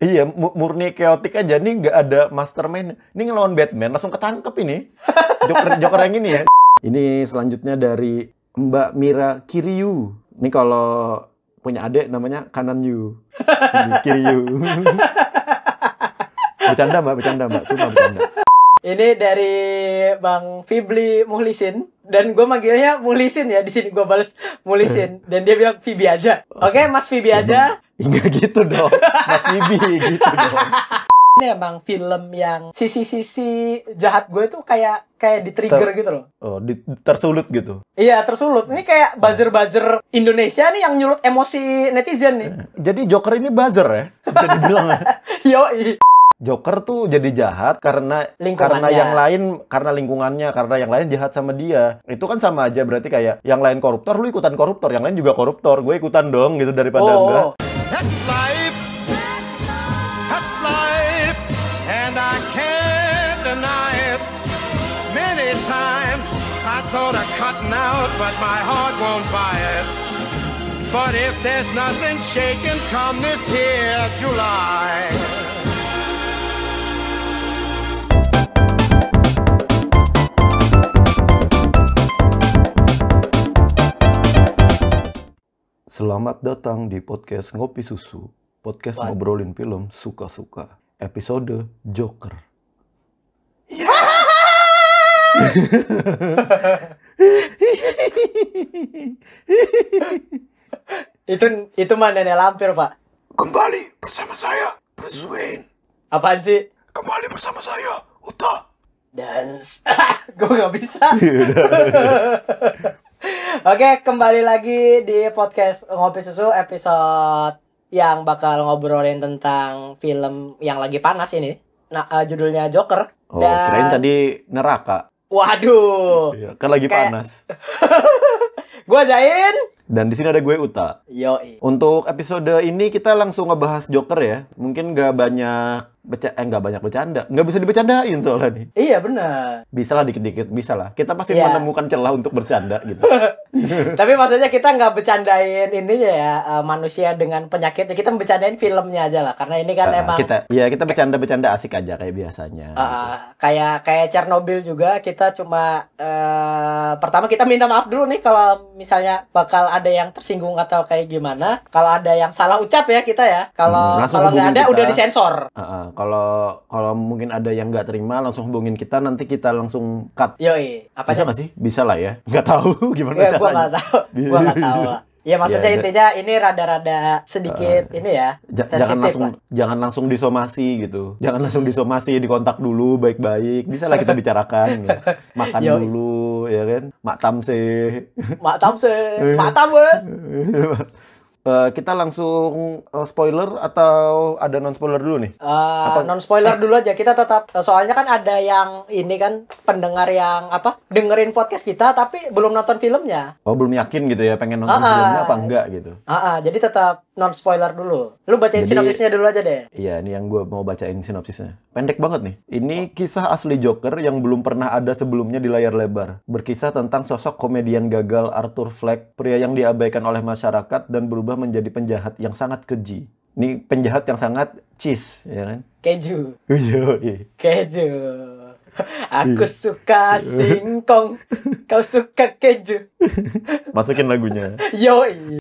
Iya, mu- murni chaotic aja. Nih nggak ada mastermind. Ini ngelawan Batman, langsung ketangkep ini. Joker, Joker yang ini ya. Ini selanjutnya dari Mbak Mira Kiryu. Ini kalau punya adik namanya Kanan Yu. Kiryu. bercanda mbak, bercanda mbak. Sumpah bercanda. Ini dari Bang Fibli Muhlisin dan gue manggilnya Muhlisin ya di sini gue balas Muhlisin dan dia bilang Fibi aja. Oke, Mas Fibi aja. Enggak gitu dong. Mas Bibi gitu dong. Ini emang film yang sisi-sisi jahat gue tuh kayak kayak di trigger Ter- gitu loh. Oh, di- tersulut gitu. Iya, tersulut. Ini kayak buzzer-buzzer Indonesia nih yang nyulut emosi netizen nih. Jadi Joker ini buzzer ya? Bisa dibilang ya? Yoi. Joker tuh jadi jahat karena karena yang lain karena lingkungannya karena yang lain jahat sama dia itu kan sama aja berarti kayak yang lain koruptor lu ikutan koruptor yang lain juga koruptor gue ikutan dong gitu daripada enggak Oh, That's life. That's life. And I can't deny it. Many times I thought of cutting out, but my heart won't buy it. But if there's nothing shaking come this here July. Selamat datang di podcast Ngopi Susu podcast ngobrolin film suka-suka episode Joker itu itu mah nenek lampir, Pak. kembali bersama saya Bruce Wayne Apaan sih? kembali bersama saya Uta Dance. gue nggak bisa. Oke, kembali lagi di podcast Ngopi Susu episode yang bakal ngobrolin tentang film yang lagi panas ini. Nah, eh, judulnya Joker. oh kirain tadi neraka Waduh. Iya, kan lagi Kayak- panas Gua Zain. Dan di sini ada gue Uta Yoi. Untuk episode ini kita langsung ngebahas Joker ya. Mungkin nggak banyak beca eh nggak banyak bercanda, nggak bisa dibecandain soalnya nih. Iya benar. Bisa lah dikit-dikit, bisa lah. Kita pasti Iya. menemukan celah untuk bercanda gitu. Tapi maksudnya kita nggak bercandain ininya ya eh, manusia dengan penyakitnya. Kita bercandain filmnya aja lah. Karena ini kan Uh, emang kita, ya kita bercanda-bercanda asik aja kayak biasanya. Uh, kayak kayak Chernobyl juga kita cuma eh, pertama kita minta maaf dulu nih kalau misalnya bakal ada yang tersinggung atau kayak gimana kalau ada yang salah ucap ya kita ya kalau Hmm, kalau nggak ada kita. udah disensor Uh, uh, kalau kalau mungkin ada yang nggak terima langsung hubungin kita nanti kita langsung cut. yoi apa Bisa sih nggak sih? Bisa lah ya. Nggak tahu gimana ya, gua caranya. nggak tahu gua nggak tahu ya maksudnya Ya, intinya ini rada-rada sedikit ini ya jangan langsung lah. jangan langsung disomasi gitu. Jangan langsung disomasi, dikontak dulu baik-baik. Bisa lah kita bicarakan. gitu. Makan Yoi. dulu ya kan. Maktam sih. mak tam sih mak tam Eh, kita langsung eh, spoiler atau ada non spoiler dulu nih? Eh, non spoiler dulu aja kita tetap soalnya kan ada yang ini kan pendengar yang apa dengerin podcast kita tapi belum nonton filmnya Oh belum yakin gitu ya pengen nonton ah. filmnya apa enggak gitu? Ah, jadi tetap non spoiler dulu. Lu bacain Jadi- sinopsisnya dulu aja deh. Iya, ini yang gue mau bacain sinopsisnya. Pendek banget nih. Ini kisah asli Joker yang belum pernah ada sebelumnya di layar lebar. Berkisah tentang sosok komedian gagal Arthur Fleck, pria yang diabaikan oleh masyarakat dan berubah menjadi penjahat yang sangat keji. Ini penjahat yang sangat cheese, ya kan? Keju, Yoi. keju. Aku suka singkong, kau suka keju. Masukin lagunya. Yoi.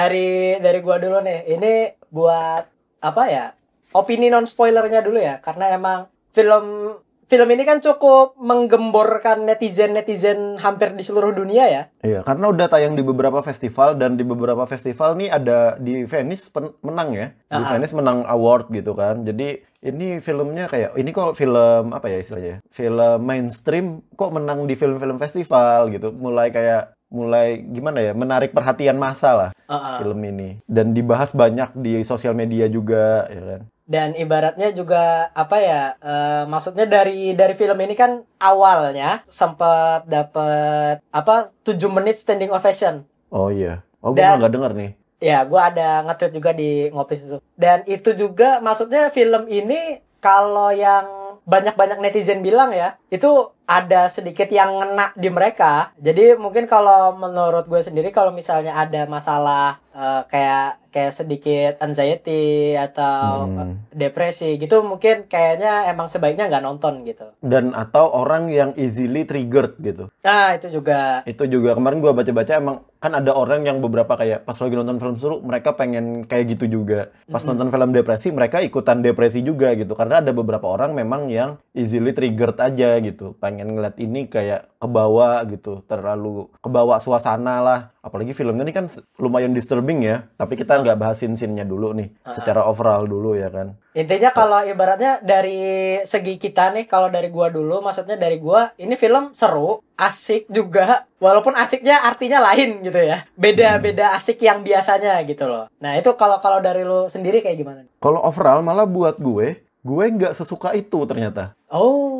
Dari dari gua dulu nih. Ini buat apa ya? Opini non spoilernya dulu ya, karena emang film film ini kan cukup menggemborkan netizen-netizen hampir di seluruh dunia ya. Iya, karena udah tayang di beberapa festival dan di beberapa festival nih ada di Venice pen- menang ya. Di Ah, ah. Venice menang award gitu kan. Jadi ini filmnya kayak ini kok film apa ya istilahnya? Film mainstream kok menang di film-film festival gitu. Mulai kayak mulai gimana ya menarik perhatian massa lah Heeh. film ini dan dibahas banyak di sosial media juga ya kan Dan ibaratnya juga apa ya? eh, maksudnya dari dari film ini kan awalnya sempat dapat apa 7 menit standing ovation. oh iya oh gue nggak denger nih Ya, gua ada nge-tweet juga di ngopis itu. Dan itu juga maksudnya film ini kalau yang banyak-banyak netizen bilang ya, itu ada sedikit yang ngena di mereka. Jadi mungkin kalau menurut gue sendiri kalau misalnya ada masalah eh, kayak kayak sedikit anxiety atau Hmm. depresi gitu mungkin kayaknya emang sebaiknya nggak nonton gitu. dan atau orang yang easily triggered gitu. Nah, itu juga. Itu juga kemarin gua baca-baca emang kan ada orang yang beberapa kayak pas lagi nonton film seru mereka pengen kayak gitu juga. Pas nonton film depresi mereka ikutan depresi juga gitu. Karena ada beberapa orang memang yang easily triggered aja gitu. Pengen ngeliat ini kayak kebawa gitu terlalu kebawa suasana lah. Apalagi filmnya ini kan lumayan disturbing ya tapi kita nggak bahasin scene-nya dulu nih secara overall dulu ya kan. Intinya kalau ibaratnya dari segi kita nih, kalau dari gua dulu, maksudnya dari gua, ini film seru, asik juga, walaupun asiknya artinya lain gitu ya. Beda-beda asik yang biasanya gitu loh. Nah itu kalau kalau dari lu sendiri kayak gimana? kalau overall malah buat gue gue nggak sesuka itu ternyata. Oh,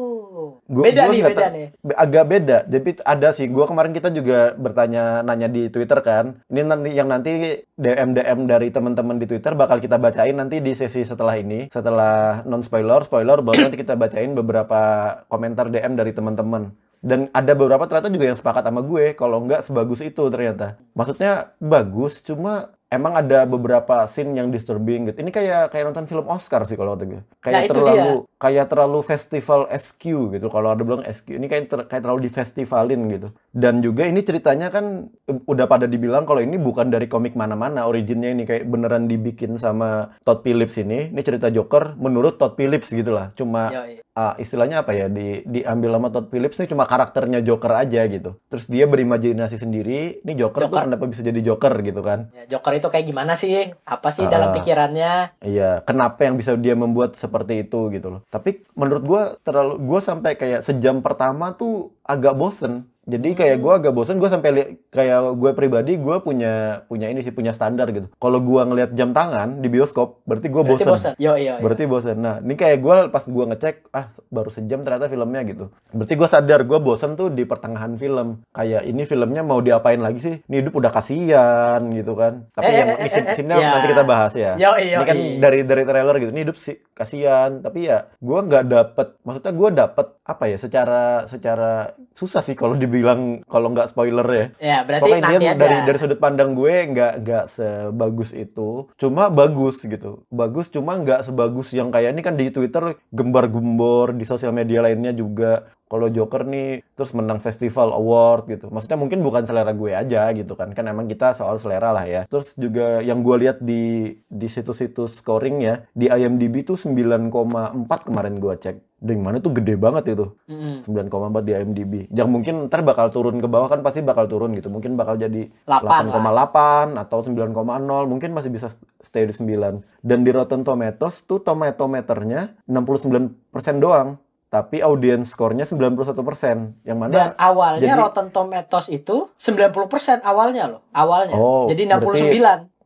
Gua- beda gua nih, beda nih. Agak beda. Jadi ada sih. Gua kemarin kita juga bertanya nanya di Twitter kan. Ini nanti yang nanti DM DM dari teman-teman di Twitter bakal kita bacain nanti di sesi setelah ini. Setelah non spoiler, spoiler baru nanti kita bacain beberapa komentar DM dari teman-teman. Dan ada beberapa ternyata juga yang sepakat sama gue kalau nggak sebagus itu ternyata. Maksudnya bagus, cuma emang ada beberapa scene yang disturbing gitu. Ini kayak kayak nonton film Oscar sih kalau kata gue. Kayak Nah, terlalu kayak terlalu festival SQ gitu. Kalau ada bilang SQ, ini kayak ter- kayak terlalu difestivalin gitu. Dan juga ini ceritanya kan udah pada dibilang kalau ini bukan dari komik mana-mana originnya ini kayak beneran dibikin sama Todd Phillips ini. Ini cerita Joker menurut Todd Phillips gitu lah. Cuma Yoi. Ah, istilahnya apa ya di diambil sama Todd Phillips ini cuma karakternya Joker aja gitu. Terus dia berimajinasi sendiri, ini Joker, tuh Joker. kenapa bisa jadi Joker gitu kan. Ya, Joker itu kayak gimana sih? Apa sih Ah. dalam pikirannya? Iya, kenapa yang bisa dia membuat seperti itu gitu loh. Tapi menurut gua terlalu gua sampai kayak sejam pertama tuh agak bosen. Jadi kayak gua agak bosen, gua sampai li- kayak gue pribadi gua punya punya ini sih punya standar gitu. Kalau gua ngelihat jam tangan di bioskop, berarti gua Berarti bosen. bosan. Yo yo. yo. Berarti bosen. Nah, ini kayak gue pas gue ngecek, ah baru sejam ternyata filmnya gitu. Berarti gue sadar gue bosen tuh di pertengahan film. Kayak ini filmnya mau diapain lagi sih? Ini hidup udah kasihan gitu kan. Tapi Eh, yang eh, eh, scene- eh, scene-nya ya. nanti kita bahas ya. Yoi, Ini kan dari dari trailer gitu. Ini hidup sih kasihan. Tapi ya gue nggak dapet. Maksudnya gue dapet apa ya? Secara secara susah sih kalau dibilang kalau nggak spoiler ya. Ya, berarti Pokoknya nanti aja. dari dari sudut pandang gue nggak nggak sebagus itu. Cuma bagus gitu. Bagus cuma nggak sebagus yang kayak ini kan di Twitter gembar-gembor di sosial media lainnya juga. Kalau Joker nih terus menang festival award gitu. Maksudnya mungkin bukan selera gue aja gitu kan. Kan emang kita soal selera lah ya. Terus juga yang gue lihat di di situs-situs scoring ya di IMDb tuh 9,4 kemarin gue cek. Dan mana tuh gede banget itu. Mm-mm. 9,4 di IMDb. Yang mungkin ntar bakal turun ke bawah kan pasti bakal turun gitu. Mungkin bakal jadi 8 8,8 atau 9,0. Mungkin masih bisa stay di 9. Dan di Rotten Tomatoes tuh tomatometernya 69% doang. Tapi audience score-nya 91%. Yang mana Dan awalnya jadi- Rotten Tomatoes itu 90% awalnya loh. Awalnya. Oh, Jadi 69. Berarti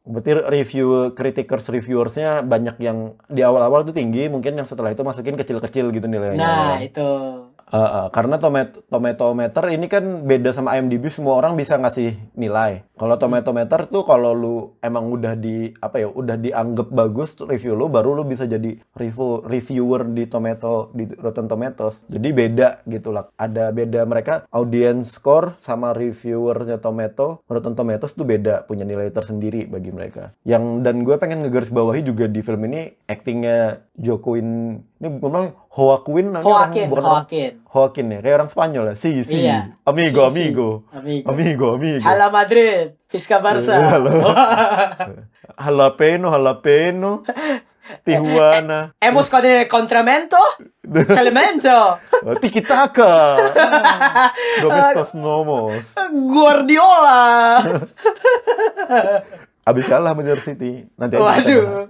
review criticers reviewersnya banyak yang di awal-awal tuh tinggi, mungkin yang setelah itu masukin kecil-kecil gitu nilainya. Nah, itu. Uh, uh, karena tomat tomatometer ini kan beda sama IMDb semua orang bisa ngasih nilai. Kalau tomatometer tuh kalau lu emang udah di apa ya udah dianggap bagus review lu baru lu bisa jadi review reviewer di tomato di Rotten Tomatoes. Jadi beda gitu lah. Ada beda mereka audience score sama reviewernya Tomato Rotten Tomatoes tuh beda punya nilai tersendiri bagi mereka. Yang dan gue pengen ngegaris bawahi juga di film ini actingnya Joaquin ini ngomong Joaquin namanya orang- Joaquin, bukan orang- Joaquin. Joaquin ya, kayak orang Spanyol ya. Si, si. Iya. Amigo, Si, si. amigo. Amigo. Amigo, amigo. Hala Madrid, Fisca Barca. Iya, halo. Jalapeno, jalapeno. Tijuana. Hemos con el contramento, Clemento, Oh, Tiki taka. Domestos nomos. Guardiola. Abis kalah Manchester City. Nanti Waduh.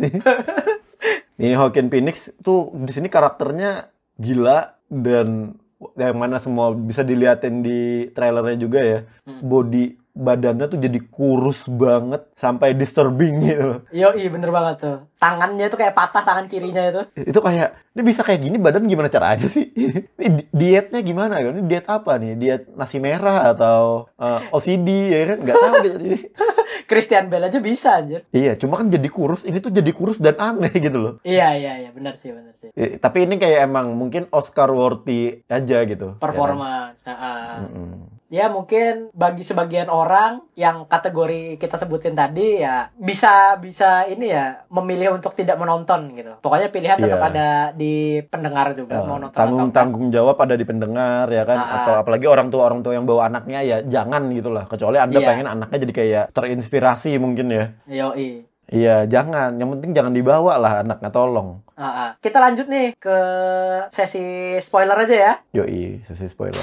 Ini Joaquin Phoenix tuh di sini karakternya gila dan yang mana semua bisa diliatin di trailernya juga ya. Hmm. Body badannya tuh jadi kurus banget sampai disturbing gitu loh. Yo, bener banget tuh. Tangannya tuh kayak patah tangan kirinya itu. Itu kayak ini bisa kayak gini badan gimana caranya sih? Ini di- dietnya gimana? Ini diet apa nih? Diet nasi merah atau eh, OCD ya kan? Nggak tahu. Jadi, Christian Bale aja bisa anjir. Iya, cuma kan jadi kurus. Ini tuh jadi kurus dan aneh gitu loh. Iya, iya, iya, bener sih, bener sih. Eh, tapi ini kayak emang mungkin Oscar worthy aja gitu. Performance. Ah. Ya kan? Mm-mm. Ya mungkin bagi sebagian orang yang kategori kita sebutin tadi ya bisa bisa ini ya memilih untuk tidak menonton gitu. Pokoknya pilihan tetap Iya. ada di pendengar juga Eh, mau nonton tanggung atau tanggung jawab ada di pendengar ya kan ah. atau apalagi orang tua orang tua yang bawa anaknya ya jangan gitu lah kecuali anda Iya. pengen anaknya jadi kayak terinspirasi mungkin ya Yoi. iya jangan yang penting jangan dibawa lah anaknya tolong Ah, ah. Kita lanjut nih ke sesi spoiler aja ya. yoi sesi spoiler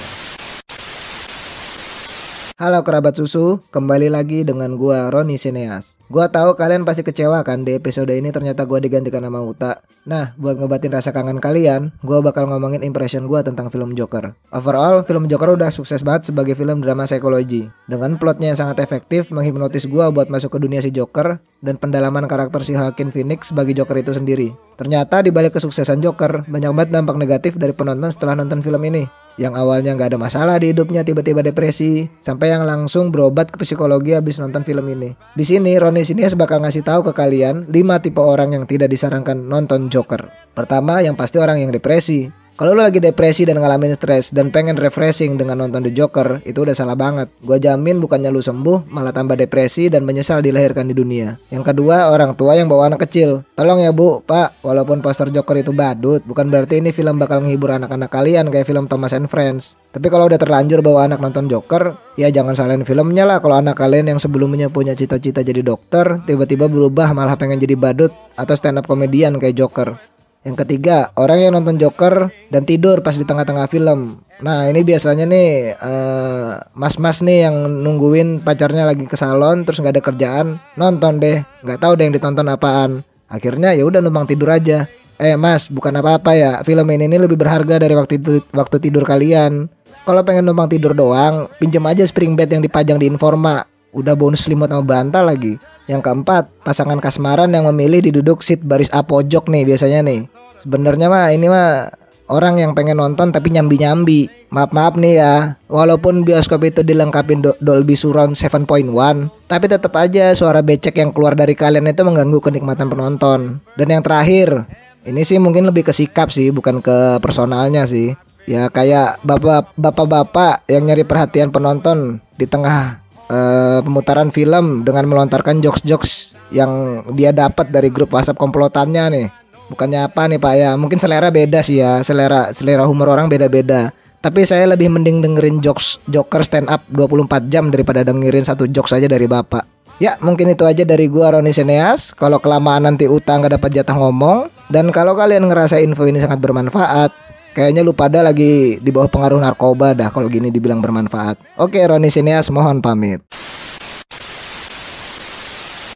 Halo kerabat susu, kembali lagi dengan gua Roni Sineas. Gua tahu kalian pasti kecewa kan di episode ini ternyata gua digantikan sama Uta. Nah, buat ngebatin rasa kangen kalian, gua bakal ngomongin impression gua tentang film Joker. Overall, film Joker udah sukses banget sebagai film drama psikologi. Dengan plotnya yang sangat efektif, menghipnotis gua buat masuk ke dunia si Joker dan pendalaman karakter si Joaquin Phoenix sebagai Joker itu sendiri. Ternyata di balik kesuksesan Joker, banyak banget dampak negatif dari penonton setelah nonton film ini yang awalnya nggak ada masalah di hidupnya tiba-tiba depresi sampai yang langsung berobat ke psikologi habis nonton film ini. Di sini Roni Sinias bakal ngasih tahu ke kalian 5 tipe orang yang tidak disarankan nonton Joker. Pertama, yang pasti orang yang depresi. Kalau lu lagi depresi dan ngalamin stres dan pengen refreshing dengan nonton The Joker, itu udah salah banget. Gua jamin bukannya lu sembuh, malah tambah depresi dan menyesal dilahirkan di dunia. Yang kedua, orang tua yang bawa anak kecil. Tolong ya bu, pak, walaupun poster Joker itu badut, bukan berarti ini film bakal menghibur anak-anak kalian kayak film Thomas and Friends. Tapi kalau udah terlanjur bawa anak nonton Joker, ya jangan salahin filmnya lah kalau anak kalian yang sebelumnya punya cita-cita jadi dokter, tiba-tiba berubah malah pengen jadi badut atau stand up komedian kayak Joker. Yang ketiga, orang yang nonton Joker dan tidur pas di tengah-tengah film. Nah, ini biasanya nih eh, mas-mas nih yang nungguin pacarnya lagi ke salon terus nggak ada kerjaan, nonton deh. Nggak tahu deh yang ditonton apaan. Akhirnya ya udah numpang tidur aja. Eh mas, bukan apa-apa ya. Film ini ini lebih berharga dari waktu itu, waktu tidur kalian. Kalau pengen numpang tidur doang, pinjam aja spring bed yang dipajang di Informa. Udah bonus selimut sama bantal lagi. Yang keempat, pasangan kasmaran yang memilih diduduk seat baris A pojok nih biasanya nih. Sebenarnya mah ini mah orang yang pengen nonton tapi nyambi-nyambi. Maaf-maaf nih ya, walaupun bioskop itu dilengkapi do- Dolby Surround 7.1, tapi tetap aja suara becek yang keluar dari kalian itu mengganggu kenikmatan penonton. Dan yang terakhir, ini sih mungkin lebih ke sikap sih, bukan ke personalnya sih. Ya kayak bapak bapak-bapak yang nyari perhatian penonton di tengah eh, pemutaran film dengan melontarkan jokes-jokes yang dia dapat dari grup WhatsApp komplotannya nih. Bukannya apa nih Pak ya? Mungkin selera beda sih ya. Selera selera humor orang beda-beda. Tapi saya lebih mending dengerin jokes Joker stand up 24 jam daripada dengerin satu jokes aja dari Bapak. Ya, mungkin itu aja dari gua Roni Seneas. Kalau kelamaan nanti utang nggak dapat jatah ngomong. Dan kalau kalian ngerasa info ini sangat bermanfaat, kayaknya lu pada lagi di bawah pengaruh narkoba dah kalau gini dibilang bermanfaat. Oke, Roni Seneas mohon pamit.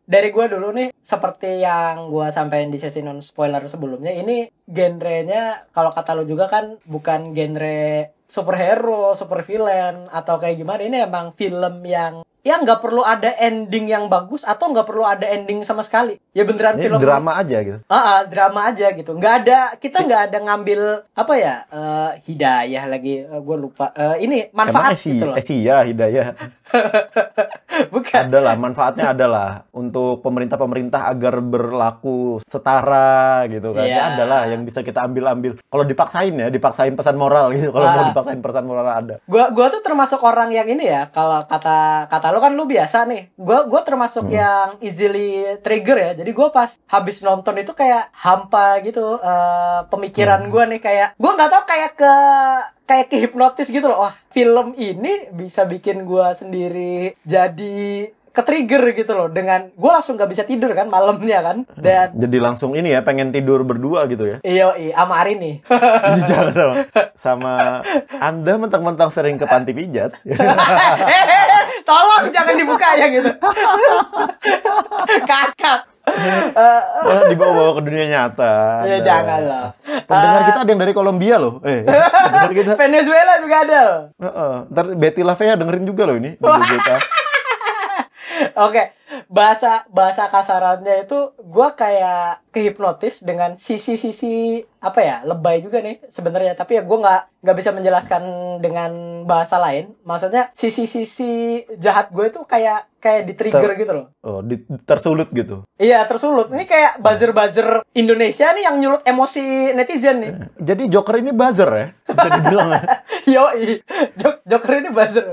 Dari gua dulu nih seperti yang gua sampaikan di sesi non spoiler sebelumnya ini genrenya kalau kata lu juga kan bukan genre superhero, super villain atau kayak gimana ini emang film yang ya nggak perlu ada ending yang bagus atau nggak perlu ada ending sama sekali ya beneran ini film drama aja gitu Ah, ah, drama aja gitu. Nggak ada kita nggak ada ngambil apa ya eh, hidayah lagi. gue lupa. Eh, ini manfaat emang esi gitu loh. Esia hidayah Bukan. adalah manfaatnya adalah untuk pemerintah-pemerintah agar berlaku setara gitu kan. Iya. Ya adalah yang bisa kita ambil-ambil. Kalau dipaksain ya, dipaksain pesan moral gitu. Kalau mau Ah. dipaksain pesan moral ada. Gua gua tuh termasuk orang yang ini ya. Kalau kata kata lu kan lu biasa nih. Gua gua termasuk yang easily trigger ya. Jadi gua pas habis nonton itu kayak hampa gitu eh, pemikiran gua nih kayak gua nggak tahu kayak ke kayak kehipnotis gitu loh. Wah, film ini bisa bikin gua sendiri jadi ke trigger gitu loh dengan gua langsung nggak bisa tidur kan malamnya kan dan Jadi langsung ini ya, pengen tidur berdua gitu ya. iyo iya sama Arin nih Ih, Jangan. Sama Anda mentang-mentang sering ke panti pijat. tolong jangan dibuka ya gitu kakak Eh, Malah dibawa-bawa ke dunia nyata. ya Anda. jangan lah Pendengar Eh, kita ada yang dari Kolombia loh. Eh, kita. Venezuela juga ada loh. Heeh. Ntar Betty Lavea dengerin juga loh ini. Oke, bahasa bahasa kasarannya itu gua kayak kehipnotis dengan sisi-sisi apa ya lebay juga nih sebenarnya. Tapi ya gua nggak nggak bisa menjelaskan dengan bahasa lain. Maksudnya sisi-sisi jahat gue itu kayak kayak di trigger Ter- gitu loh. Oh, di- tersulut gitu. iya tersulut. Ini kayak buzzer buzzer Indonesia nih yang nyulut emosi netizen nih. Jadi Joker ini buzzer ya, bisa dibilang ya. Jok- Joker ini buzzer.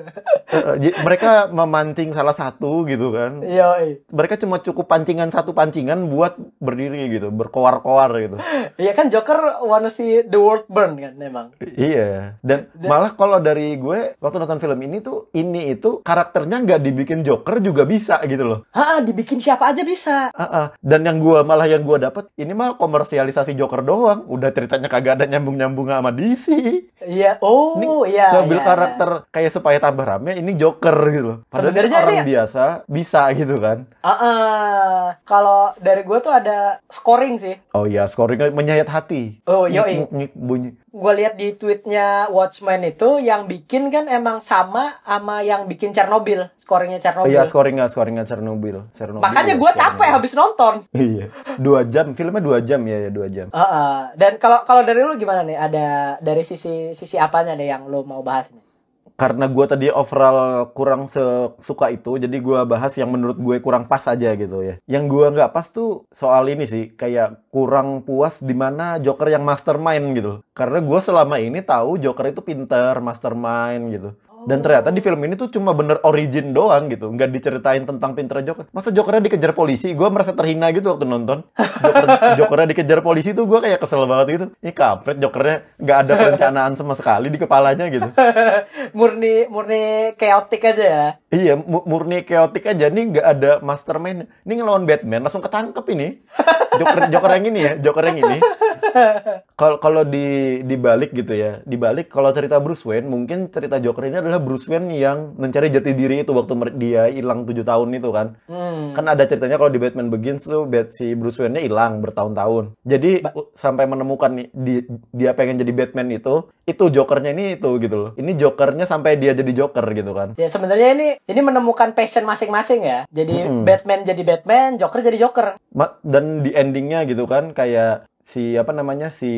Eh, eh, mereka memancing salah satu gitu kan. yoi. Mereka cuma cukup pancingan satu pancingan buat berdiri gitu, berkoar-koar gitu. iya kan Joker wanna see the world burn kan memang Iya, dan malah kalau dari gue waktu nonton film ini tuh ini itu karakternya nggak dibikin Joker juga bisa gitu loh. ah dibikin siapa aja bisa Ah, ah. Dan yang gua malah yang gua dapat ini mah komersialisasi Joker doang. Udah ceritanya kagak ada nyambung-nyambung sama DC. iya oh Ini iya ngambil iya. karakter kayak supaya tambah rame ini Joker gitu loh. Padahal Sebenarnya ini orang dia- biasa bisa gitu kan. Ah, ah. kalau dari gue tuh ada scoring sih. Oh iya, scoringnya menyayat hati. Oh. Ngik, ngik, bunyi. Gue lihat di tweetnya Watchmen itu yang bikin kan emang sama sama yang bikin Chernobyl, scoringnya Oh Chernobyl. iya, scoringnya scoringnya Chernobyl. Chernobyl Makanya iya, gue capek habis nonton. Iya. Dua jam, filmnya dua jam ya, ya dua jam. Ah, ah. Dan kalau kalau dari lu gimana nih? Ada dari sisi sisi apanya nih yang lu mau bahas nih? Karena gue tadi overall kurang suka itu, jadi gue bahas yang menurut gue kurang pas aja gitu ya. Yang gue nggak pas tuh soal ini sih, kayak kurang puas di mana Joker yang mastermind gitu. Karena gue selama ini tahu Joker itu pinter, mastermind gitu. Dan ternyata di film ini tuh cuma bener origin doang gitu, nggak diceritain tentang pinter Joker. Masa Jokernya dikejar polisi? Gue merasa terhina gitu waktu nonton. Joker, Jokernya dikejar polisi tuh gue kayak kesel banget gitu. Ini kampret Jokernya nggak ada perencanaan sama sekali di kepalanya gitu. murni murni chaotic aja ya. Iya, mu- murni chaotic aja nih nggak ada mastermind. Ini ngelawan Batman langsung ketangkep ini. Joker Joker yang ini ya, Joker yang ini. Kalau kalau di dibalik gitu ya, dibalik kalau cerita Bruce Wayne mungkin cerita Joker ini adalah Bruce Wayne yang mencari jati diri itu waktu dia hilang tujuh tahun itu kan. Hmm. Kan ada ceritanya kalau di Batman Begins tuh Bat si Bruce Wayne-nya hilang bertahun-tahun. Jadi u- sampai menemukan nih di- dia pengen jadi Batman itu, itu Jokernya ini itu gitu loh. Ini Jokernya sampai dia jadi Joker gitu kan. Ya sebenarnya ini ini menemukan passion masing-masing ya. Jadi Mm-mm. Batman jadi Batman, Joker jadi Joker. Ma- dan di endingnya gitu kan kayak si apa namanya si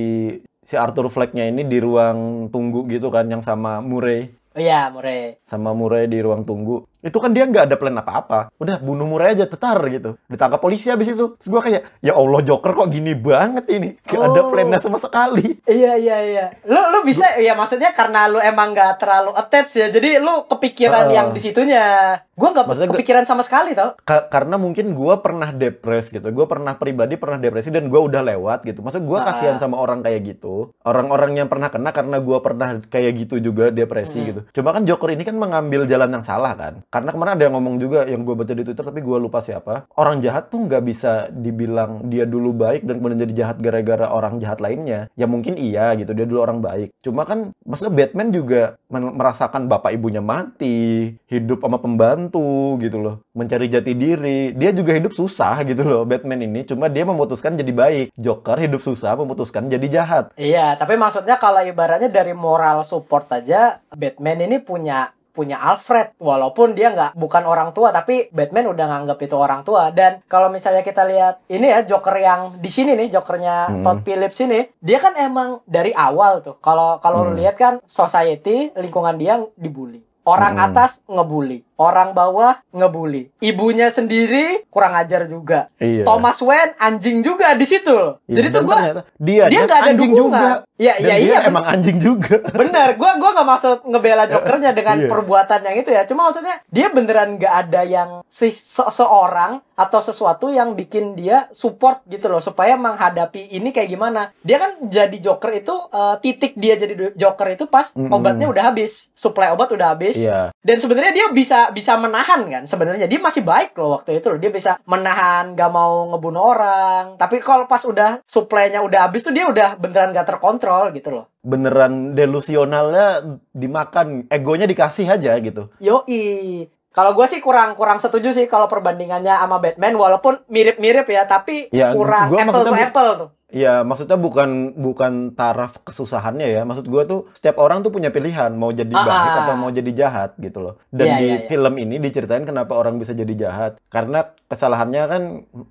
si Arthur Fleck-nya ini di ruang tunggu gitu kan yang sama Murray Oh iya, Murray. sama Murray di ruang tunggu itu kan dia nggak ada plan apa-apa udah bunuh Murray aja tetar gitu ditangkap polisi habis itu terus gua kayak ya Allah Joker kok gini banget ini gak ada Oh. plannya sama sekali Iya iya iya. Lu lu bisa ya maksudnya karena lu emang nggak terlalu attach ya. Jadi lu kepikiran Ah. yang di situnya. Gua nggak gua- kepikiran sama sekali tau. Ka- karena mungkin gua pernah depres gitu gua pernah pribadi pernah depresi dan gua udah lewat gitu maksud gua Ah. kasihan sama orang kayak gitu orang-orang yang pernah kena karena gua pernah kayak gitu juga depresi gitu cuma kan Joker ini kan mengambil jalan yang salah kan karena kemarin ada yang ngomong juga yang gua baca di Twitter tapi gua lupa siapa. Orang jahat tuh nggak bisa dibilang dia dulu baik dan kemudian jadi jahat gara-gara orang jahat lainnya. Ya mungkin iya gitu dia dulu orang baik. Cuma kan maksudnya Batman juga merasakan bapak ibunya mati hidup sama pembantu gitu loh. Mencari jati diri. Dia juga hidup susah gitu loh Batman ini. Cuma dia memutuskan jadi baik. Joker hidup susah memutuskan jadi jahat. Iya, tapi maksudnya kalau ibaratnya dari moral support aja, Batman ini punya punya Alfred walaupun dia nggak bukan orang tua tapi Batman udah nganggap itu orang tua dan kalau misalnya kita lihat ini ya Joker yang di sini nih Jokernya Hmm. Todd Phillips ini dia kan emang dari awal tuh kalau kalau Hmm. lihat kan society lingkungan dia dibully orang Hmm. atas ngebully orang bawah ngebully ibunya sendiri kurang ajar juga Iya. Thomas Wayne anjing juga di situ loh Iya, jadi tuh gua ternyata dia, dia nggak ada anjing dukungan. juga Iya, Dan iya, dia iya, emang anjing juga Bener, gua gua nggak maksud ngebela Jokernya dengan Iya. perbuatan yang itu ya. Cuma maksudnya dia beneran nggak ada yang si se- seorang atau sesuatu yang bikin dia support gitu loh supaya menghadapi ini kayak gimana. Dia kan jadi Joker itu eh, titik dia jadi Joker itu pas Mm-mm. obatnya udah habis, suplai obat udah habis. iya Dan sebenarnya dia bisa bisa menahan kan sebenarnya. Dia masih baik loh waktu itu loh. Dia bisa menahan gak mau ngebunuh orang. Tapi kalau pas udah suplainya udah habis tuh dia udah beneran gak terkontrol gitu loh. Beneran delusionalnya dimakan egonya dikasih aja gitu. Yoi. Kalau gue sih kurang kurang setuju sih kalau perbandingannya sama Batman walaupun mirip-mirip ya tapi Ya, kurang gua apple to apple tuh. Iya, maksudnya bukan bukan taraf kesusahannya ya. Maksud gue tuh setiap orang tuh punya pilihan mau jadi Ah, baik ah. atau mau jadi jahat gitu loh. Dan Iya, di iya, iya. film ini diceritain kenapa orang bisa jadi jahat. Karena kesalahannya kan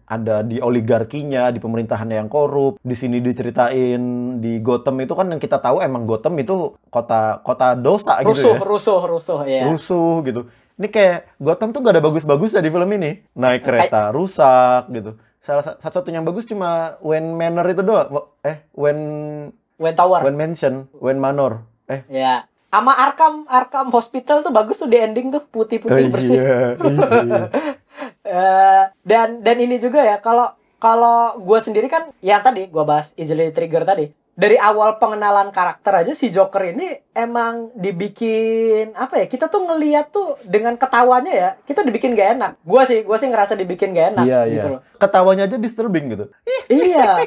ada di oligarkinya, di pemerintahannya yang korup. Di sini diceritain di Gotham itu kan yang kita tahu emang Gotham itu kota kota dosa gitu rusuh, ya. rusuh, rusuh, ya. Rusuh gitu. Ini kayak Gotham tuh gak ada bagus-bagusnya di film ini. Naik kereta rusak gitu. Salah sa- satu-satunya yang bagus cuma Wayne Manor itu doang. Eh, Wayne Wayne Tower. Wayne Mansion, Wayne Manor. Eh, Ya. Sama Arkham, Arkham Hospital tuh bagus tuh di ending tuh putih-putih bersih. iya, iya. Eh, dan dan ini juga ya kalau kalau gue sendiri kan yang tadi gue bahas easily trigger tadi dari awal pengenalan karakter aja si Joker ini emang dibikin apa ya kita tuh ngeliat tuh dengan ketawanya ya kita dibikin gak enak gue sih gue sih ngerasa dibikin gak enak Iya, gitu iya. loh Ketawanya aja disturbing gitu. iya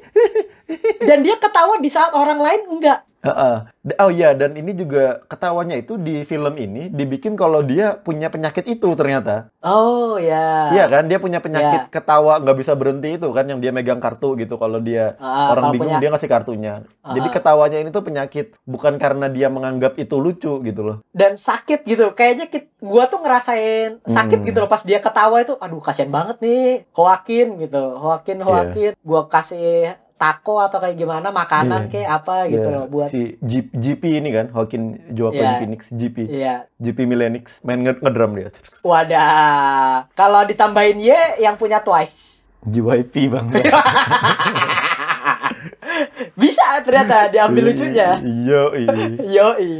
dan dia ketawa di saat orang lain enggak Heeh. D- Oh iya, dan ini juga ketawanya itu di film ini dibikin kalau dia punya penyakit itu ternyata. oh ya Iya kan, dia punya penyakit Iya. ketawa nggak bisa berhenti itu kan yang dia megang kartu gitu kalau dia Ah, orang bingung punya- dia ngasih kartunya. Jadi Ah. ketawanya ini tuh penyakit bukan karena dia menganggap itu lucu gitu loh. dan sakit gitu kayaknya kit, gua tuh ngerasain sakit Hmm. gitu loh pas dia ketawa itu aduh kasihan banget nih Hoakin gitu Hoakin Hoakin gua kasih taco atau kayak gimana makanan kayak apa gitu Iya, loh buat si G- GP ini kan, Joaquin Joaquin Iya. Phoenix GP. iya GP Millenix main nge- ngedrum dia. wadah kalau ditambahin Y yang punya Twice JYP bang. bisa ternyata diambil lucunya Iya, iya. yoi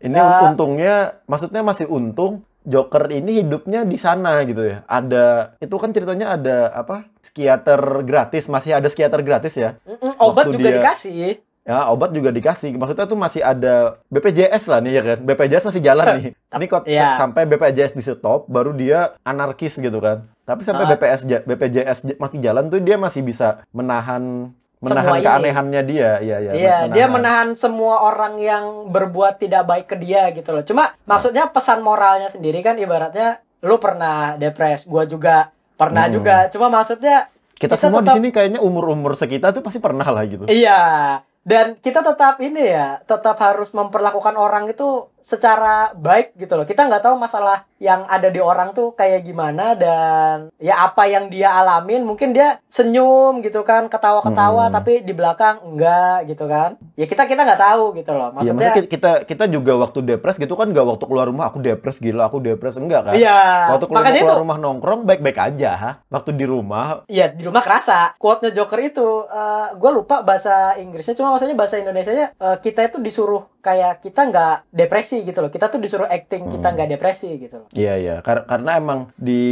Ini Ah. untungnya, maksudnya masih untung Joker ini hidupnya di sana gitu ya. Ada itu kan ceritanya ada apa? Psikiater gratis, masih ada psikiater gratis ya. Mm-mm, obat Waktu juga dia- dikasih Ya, obat juga dikasih. Maksudnya tuh masih ada BPJS lah nih ya kan. BPJS masih jalan nih. Ini kok Iya. sampai BPJS di stop baru dia anarkis gitu kan. Tapi sampai Ah. BPS BPJS masih jalan tuh dia masih bisa menahan menahan Semua ini. keanehannya dia. Iya, iya. Iya, dia menahan semua orang yang berbuat tidak baik ke dia gitu loh. Cuma maksudnya pesan moralnya sendiri kan ibaratnya lu pernah depres, gua juga pernah Hmm. juga. Cuma maksudnya Kita, semua di tetap- sini kayaknya umur-umur sekitar tuh pasti pernah lah gitu. Iya. Dan kita tetap ini ya, tetap harus memperlakukan orang itu secara baik gitu loh. Kita nggak tahu masalah yang ada di orang tuh kayak gimana dan ya apa yang dia alamin. Mungkin dia senyum gitu kan, ketawa-ketawa, Hmm. tapi di belakang enggak gitu kan. Ya kita kita nggak tahu gitu loh. Iya, Maksudnya, maksudnya kita kita juga waktu depres gitu kan nggak waktu keluar rumah aku depres gila aku depres enggak kan? Iya. Waktu keluar, Makanya keluar itu- rumah nongkrong baik-baik aja. ha? Waktu di rumah Iya di rumah kerasa. Quote-nya Joker itu, gue lupa bahasa Inggrisnya, cuma maksudnya bahasa Indonesia-nya eh, kita itu disuruh kayak kita nggak depresi gitu loh. Kita tuh disuruh acting kita Hmm. nggak depresi gitu loh. Iya iya Kar- karena emang di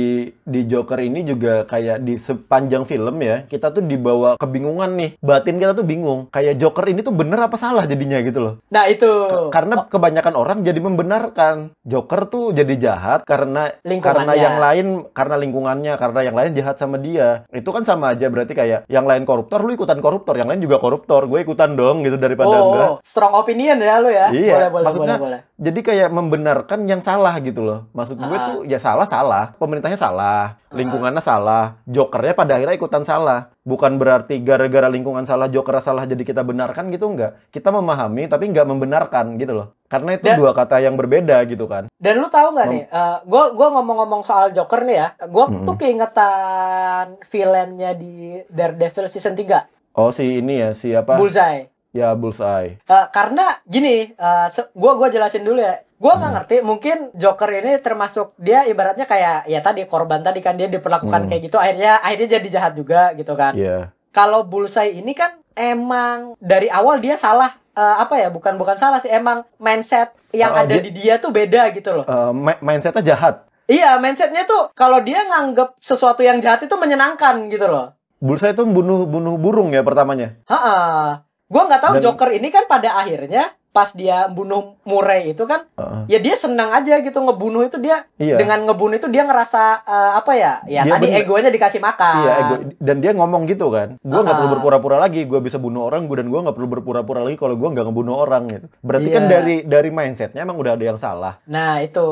di Joker ini juga kayak di sepanjang film ya kita tuh dibawa kebingungan nih batin kita tuh bingung kayak Joker ini tuh bener apa salah jadinya gitu loh Nah itu K- karena kebanyakan orang jadi membenarkan Joker tuh jadi jahat karena karena yang lain karena lingkungannya karena yang lain jahat sama dia itu kan sama aja berarti kayak yang lain koruptor lu ikutan koruptor yang lain juga koruptor gue ikutan dong gitu daripada enggak oh, strong opinion ya lu ya. Iya, boleh, boleh, maksudnya boleh, boleh. Jadi kayak membenarkan yang salah gitu loh. Maksud gue Ah. tuh ya salah salah, pemerintahnya salah, lingkungannya salah, jokernya pada akhirnya ikutan salah. Bukan berarti gara-gara lingkungan salah, joker salah jadi kita benarkan gitu enggak. Kita memahami tapi nggak membenarkan gitu loh. Karena itu Dan- dua kata yang berbeda gitu kan. Dan lu tahu nggak nih, eh, gua gua ngomong-ngomong soal Joker nih ya, gua Mm-mm. tuh keingetan villainnya di Daredevil season 3, Oh si ini ya, siapa? Bullseye. Ya Bullseye. Eh, karena gini, se- gua gua jelasin dulu ya. Gua Hmm. nggak ngerti, mungkin Joker ini termasuk dia ibaratnya kayak ya tadi korban tadi kan dia diperlakukan Hmm. kayak gitu, akhirnya akhirnya jadi jahat juga gitu kan. Iya. Kalau Bullseye ini kan emang dari awal dia salah eh, apa ya? Bukan bukan salah sih, emang mindset yang Oh, ada dia- di dia tuh beda gitu loh. Eh, mi- mindsetnya jahat. Iya, mindsetnya tuh kalau dia nganggep sesuatu yang jahat itu menyenangkan gitu loh. Bullseye itu bunuh bunuh burung ya pertamanya. Ha Gua nggak tahu Dan- Joker ini kan pada akhirnya pas dia bunuh Murray itu kan Heeh. ya dia senang aja gitu ngebunuh itu dia Iya. dengan ngebunuh itu dia ngerasa eh, apa ya ya Dia tadi bener- egonya dikasih makan Iya, ego. Dan dia ngomong gitu kan. Gue nggak Ah. perlu berpura-pura lagi. Gue bisa bunuh orang. Gue dan gue nggak perlu berpura-pura lagi kalau gue nggak ngebunuh orang gitu. Berarti kan Iya. dari dari mindsetnya emang udah ada yang salah. nah itu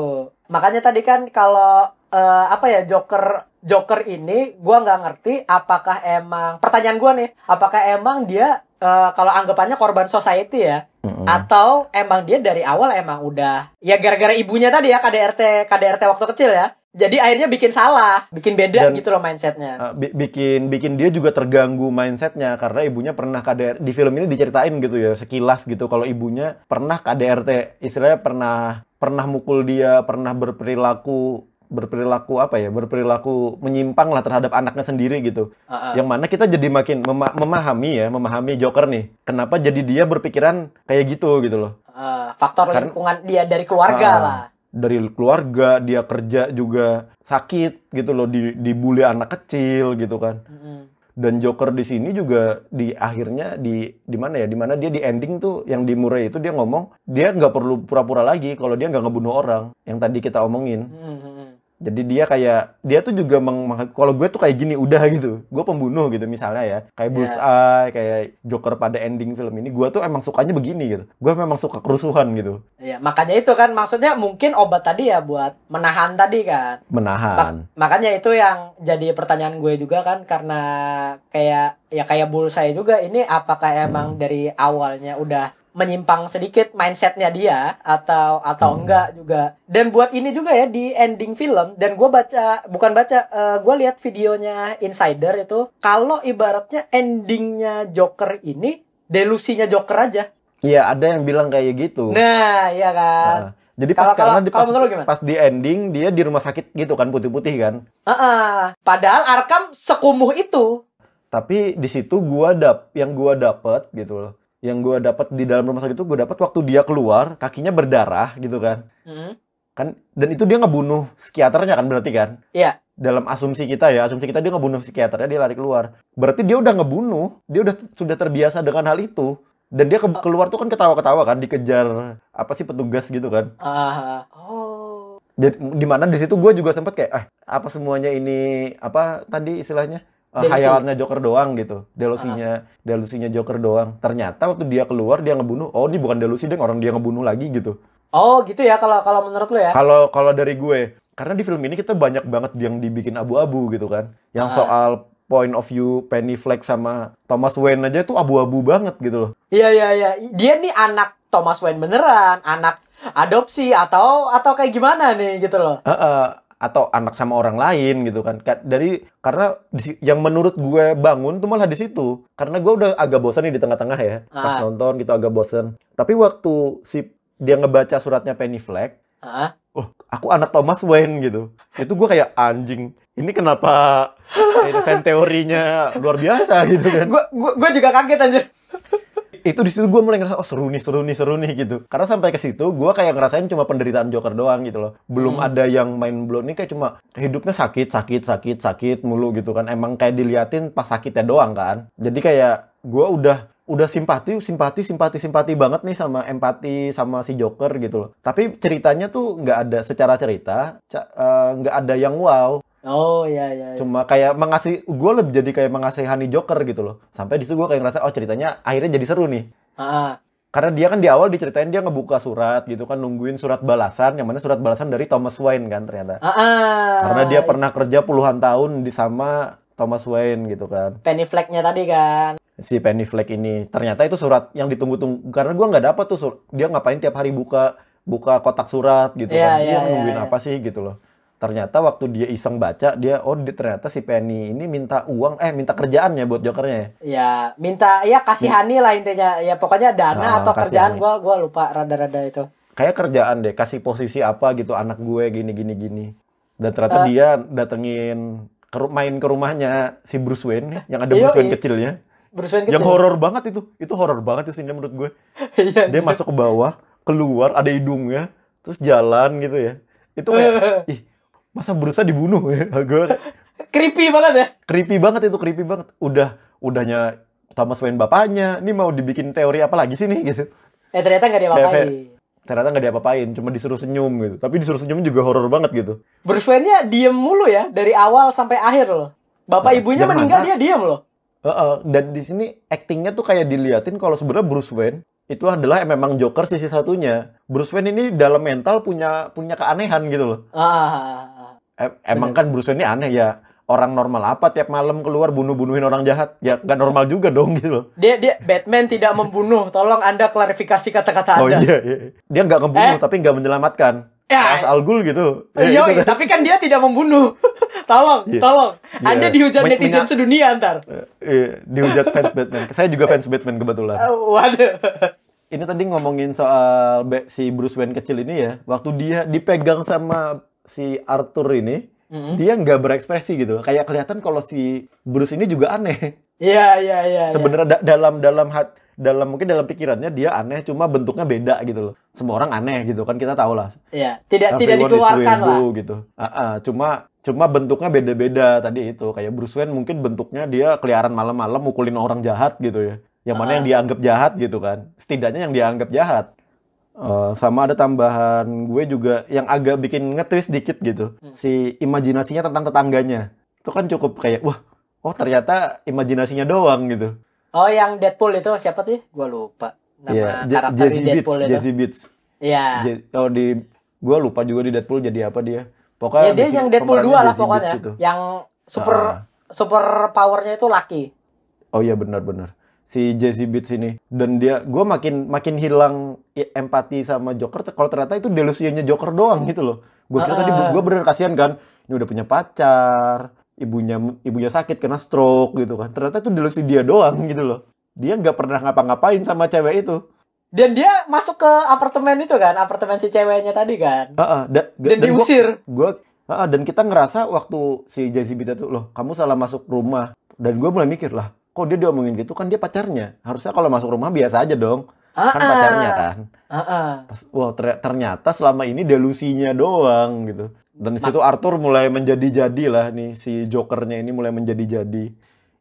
makanya tadi kan kalau eh, apa ya Joker Joker ini gua nggak ngerti apakah emang pertanyaan gua nih, apakah emang dia eh, kalau anggapannya korban society ya Mm-mm. atau emang dia dari awal emang udah ya gara-gara ibunya tadi ya KDRT KDRT waktu kecil ya. Jadi akhirnya bikin salah, bikin beda Dan- gitu loh mindsetnya. Uh, bi- bikin bikin dia juga terganggu mindsetnya karena ibunya pernah KDR di film ini diceritain gitu ya sekilas gitu kalau ibunya pernah KDRT istilahnya pernah pernah mukul dia pernah berperilaku berperilaku apa ya berperilaku menyimpang lah terhadap anaknya sendiri gitu Heeh. yang mana kita jadi makin mema- memahami ya memahami Joker nih kenapa jadi dia berpikiran kayak gitu gitu loh Eh, faktor Karena- lingkungan dia dari keluarga Ah, lah. dari keluarga dia kerja juga sakit gitu loh di dibully anak kecil gitu kan Mm-mm. dan Joker di sini juga di akhirnya di di mana ya di mana dia di ending tuh yang di Murray itu dia ngomong dia nggak perlu pura-pura lagi kalau dia nggak ngebunuh orang yang tadi kita omongin Mm-mm. Jadi dia kayak dia tuh juga meng, meng- kalau gue tuh kayak gini udah gitu. Gue pembunuh gitu misalnya ya. Kayak Ya. Bullseye kayak Joker pada ending film ini gue tuh emang sukanya begini gitu. Gue memang suka kerusuhan gitu. Iya, makanya itu kan maksudnya mungkin obat tadi ya buat menahan tadi kan. menahan. Mak- makanya itu yang jadi pertanyaan gue juga kan karena kayak ya kayak bullseye juga ini apakah emang dari awalnya udah menyimpang sedikit mindsetnya dia atau atau enggak juga. Dan buat ini juga ya di ending film dan gue baca bukan baca eh, gue lihat videonya insider itu kalau ibaratnya endingnya Joker ini delusinya Joker aja. Iya ada yang bilang kayak gitu. Nah iya kan? Nah, jadi pas Kalau- karena kalau- di, pas, pas di ending dia di rumah sakit gitu kan putih-putih kan? Heeh. padahal Arkham sekumuh itu. Tapi di situ gua dap yang gua dapet gitu loh yang gua dapet di dalam rumah sakit itu gua dapet waktu dia keluar kakinya berdarah gitu kan Mhm. kan dan itu dia ngebunuh psikiaternya kan berarti kan Iya. dalam asumsi kita ya asumsi kita dia ngebunuh psikiaternya dia lari keluar berarti dia udah ngebunuh dia udah sudah terbiasa dengan hal itu dan dia ke- keluar tuh kan ketawa-ketawa kan dikejar apa sih petugas gitu kan Ah, oh. jadi di mana di situ gue juga sempet kayak ah apa semuanya ini apa tadi istilahnya Eh, Delusi. hayalannya Joker doang gitu delusinya delusinya Joker doang ternyata waktu dia keluar dia ngebunuh oh ini bukan delusi deh orang dia ngebunuh lagi gitu Oh, gitu ya kalau kalau menurut lu ya. kalau kalau dari gue karena di film ini kita banyak banget yang dibikin abu-abu gitu kan yang Ah. soal point of view Penny Fleck sama Thomas Wayne aja itu abu-abu banget gitu loh Iya iya iya. Dia nih anak Thomas Wayne beneran, anak adopsi atau atau kayak gimana nih gitu loh. Eh, eh, atau anak sama orang lain gitu kan Ka- dari karena yang menurut gue bangun tuh malah di situ karena gue udah agak bosan nih di tengah-tengah ya pas Ah. nonton gitu agak bosan tapi waktu si dia ngebaca suratnya Penny Fleck Heeh. oh aku anak Thomas Wayne gitu itu gue kayak anjing ini kenapa fan teorinya luar biasa gitu kan gua juga kaget anjir. Itu di situ gue mulai ngerasa oh seru nih seru nih seru nih gitu. Karena sampai ke situ gue kayak ngerasain cuma penderitaan Joker doang gitu loh. Belum ada yang main blow ini kayak cuma hidupnya sakit sakit sakit sakit mulu gitu kan. Emang kayak diliatin pas sakitnya doang kan. Jadi kayak gue udah udah simpati simpati simpati simpati banget nih sama empati sama si Joker gitu loh. Tapi ceritanya tuh nggak ada secara cerita eh, nggak ada yang wow Oh iya iya. iya. cuma kayak mengasih gue lebih jadi kayak mengasihani Joker gitu loh sampai di situ gue kayak ngerasa oh ceritanya akhirnya jadi seru nih Heeh. karena dia kan di awal diceritain dia ngebuka surat gitu kan nungguin surat balasan yang mana surat balasan dari Thomas Wayne kan ternyata Heeh. karena dia pernah kerja puluhan tahun di sama Thomas Wayne gitu kan penny flag-nya tadi kan. si Penny Fleck ini ternyata itu surat yang ditunggu-tunggu karena gua nggak dapat tuh sur- dia ngapain tiap hari buka buka kotak surat gitu Iya, kan dia iya, nungguin iya. apa sih gitu loh ternyata waktu dia iseng baca dia oh dia, ternyata si Penny ini minta uang eh minta kerjaan ya buat jokernya ya Ya, minta ya kasihani lah intinya. Ya pokoknya dana Ah, atau kerjaan kasihani. gua gua lupa rada-rada itu. kayak kerjaan deh kasih posisi apa gitu anak gue gini gini gini dan ternyata dia datengin ke, main ke rumahnya si Bruce Wayne yang ada Iya, Bruce Wayne iya. kecilnya Bruce Wayne yang horor banget itu itu horor banget itu sini menurut gue Iya. dia masuk ke bawah keluar ada hidungnya terus jalan gitu ya itu kayak ih masa Bruce dibunuh ya gue creepy banget ya. creepy banget itu creepy banget udah udahnya Thomas Wayne bapaknya ini mau dibikin teori apa lagi sih nih gitu Eh ternyata nggak dia Kayak- apain. ternyata nggak diapa-apain cuma disuruh senyum gitu tapi disuruh senyum juga horor banget gitu Bruce Wayne-nya diem mulu ya dari awal sampai akhir loh. Bapak Nah, ibunya meninggal mana? dia diem loh. Heeh, dan di sini actingnya tuh kayak diliatin kalau sebenarnya Bruce Wayne itu adalah memang Joker sisi satunya. Bruce Wayne ini dalam mental punya punya keanehan gitu loh. Ah. Em- emang kan Bruce Wayne ini aneh ya. orang normal apa tiap malam keluar bunuh-bunuhin orang jahat? Ya nggak normal juga dong gitu loh. Dia dia Batman tidak membunuh. Tolong Anda klarifikasi kata-kata Oh Anda. iya, iya. Dia nggak ngebunuh Eh? tapi nggak menyelamatkan. Ya. As Al Ghul gitu. Ya, Yo, itu kan. tapi kan dia tidak membunuh. tolong, Iya. tolong. Iya. Anda dihujat Men- netizen sedunia ntar. Iya, dihujat fans Batman. Saya juga fans Batman kebetulan. Oh, waduh. Ini tadi ngomongin soal si Bruce Wayne kecil ini ya. Waktu dia dipegang sama si Arthur ini, dia nggak berekspresi gitu loh. Kayak kelihatan kalau si Bruce ini juga aneh. Iya, iya, iya. iya. Sebenarnya da- dalam dalam hat dalam mungkin dalam pikirannya dia aneh, cuma bentuknya beda gitu loh. Semua orang aneh gitu kan kita tahu lah. Iya, tidak tidak Everyone is dikeluarkan lah. gitu. Ah, ah, cuma cuma bentuknya beda-beda tadi itu. Kayak Bruce Wayne mungkin bentuknya dia keliaran malam-malam mukulin orang jahat gitu ya. Yang mana yang dianggap jahat gitu kan. Setidaknya yang dianggap jahat. Eh, sama ada tambahan gue juga yang agak bikin ngetwist dikit gitu. Si imajinasinya tentang tetangganya. Itu kan cukup kayak wah, oh ternyata imajinasinya doang gitu. Oh, yang Deadpool itu siapa sih? Gua lupa. Nama Je- karakter Jesse di Beats, Deadpool itu. Jesse Beats. Iya. Je- oh di gue lupa juga di Deadpool jadi apa dia. Pokoknya Ya dia di- yang Deadpool pemerannya 2 lah Jesse pokoknya. itu. Yang super Ah. super powernya itu laki. Oh iya benar-benar si Jesse Beats ini. Dan dia gue makin makin hilang empati sama Joker. Kalau ternyata itu delusinya Joker doang gitu loh. Gue kira tadi Ah. gue bener kasihan kan ini udah punya pacar ibunya ibunya sakit kena stroke gitu kan. Ternyata itu delusi dia doang gitu loh. Dia nggak pernah ngapa-ngapain sama cewek itu. Dan dia masuk ke apartemen itu kan, apartemen si ceweknya tadi kan. Ah, ah, da- Dan gua- diusir. gua ah, ah, dan kita ngerasa waktu si Jesse Beats itu loh kamu salah masuk rumah. Dan gue mulai mikir lah kok dia diomongin gitu? Kan dia pacarnya. Harusnya kalau masuk rumah biasa aja dong. Kan Ah, ah. pacarnya kan? Wah ter- ternyata selama ini delusinya doang gitu. Dan di situ Arthur mulai menjadi-jadi lah nih si Jokernya ini mulai menjadi-jadi.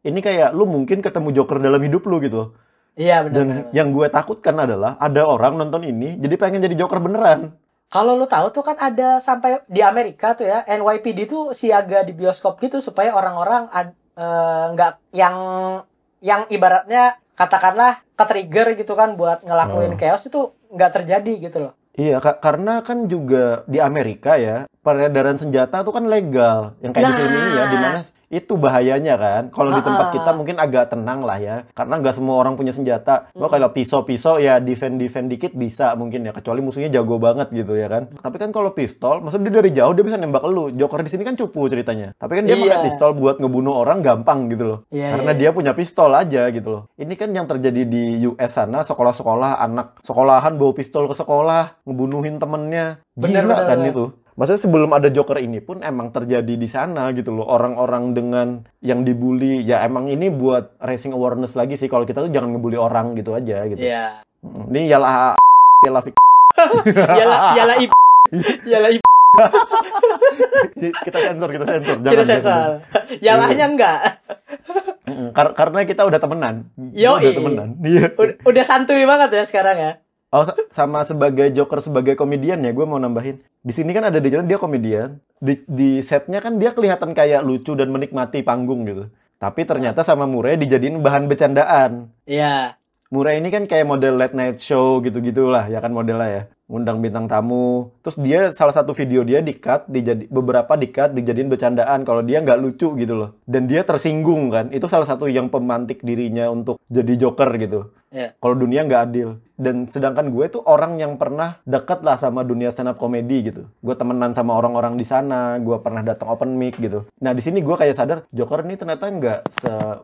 Ini kayak lu mungkin ketemu Joker dalam hidup lu gitu. Iya benar. dan yang gue takutkan adalah ada orang nonton ini jadi pengen jadi Joker beneran. Kalau lu tahu tuh kan ada sampai di Amerika tuh ya, NYPD tuh siaga di bioskop gitu supaya orang-orang ad- eh, nggak yang yang ibaratnya katakanlah ke-trigger gitu kan buat ngelakuin chaos itu nggak terjadi gitu loh. Iya, Kak, karena kan juga di Amerika ya, peredaran senjata tuh kan legal. Yang kayak di film ini ya, Nah. di mana itu bahayanya kan. Kalau di tempat kita mungkin agak tenang lah ya, karena nggak semua orang punya senjata. Gua kalau pisau-pisau ya defend-defend dikit bisa mungkin ya, kecuali musuhnya jago banget gitu ya kan. Tapi kan kalau pistol, maksudnya dia dari jauh dia bisa nembak lu. Joker di sini kan cupu ceritanya. Tapi kan dia Iya. pakai pistol buat ngebunuh orang gampang gitu loh. Iya, karena iya, dia punya pistol aja gitu loh. Ini kan yang terjadi di US sana, sekolah-sekolah anak sekolahan bawa pistol ke sekolah, ngebunuhin temennya. Bener, Gila bener, kan bener. itu. Maksudnya sebelum ada Joker ini pun emang terjadi di sana gitu loh. Orang-orang dengan yang dibully, ya emang ini buat raising awareness lagi sih. Kalau kita tuh jangan ngebully orang gitu aja gitu. Iya. Mm, Ini yalah yalah fik- Yala yala ip yala ip kita sensor, kita sensor. Jangan, kita jangan. sensor. Yalahnya enggak. Mm-mm, kar- karena kita udah temenan. Yoi. Udah temenan. Iya. Udah, udah santuy banget ya sekarang ya. Oh, sa- sama sebagai Joker sebagai komedian ya, gue mau nambahin. Di sini kan ada di jalan dia komedian. Di, di setnya kan dia kelihatan kayak lucu dan menikmati panggung gitu. Tapi ternyata sama Murray dijadiin bahan bercandaan. Iya. Murray ini kan kayak model late night show gitu-gitulah ya kan modelnya ya. Ngundang bintang tamu. Terus dia salah satu video dia di-cut, dijadi, beberapa di-cut dijadiin bercandaan kalau dia nggak lucu gitu loh. Dan dia tersinggung kan. Itu salah satu yang pemantik dirinya untuk jadi Joker gitu Iya. kalau dunia nggak adil. Dan sedangkan gue tuh orang yang pernah deket lah sama dunia stand up comedy gitu. Gue temenan sama orang-orang di sana gue pernah datang open mic gitu. Nah di sini gue kayak sadar Joker ini ternyata nggak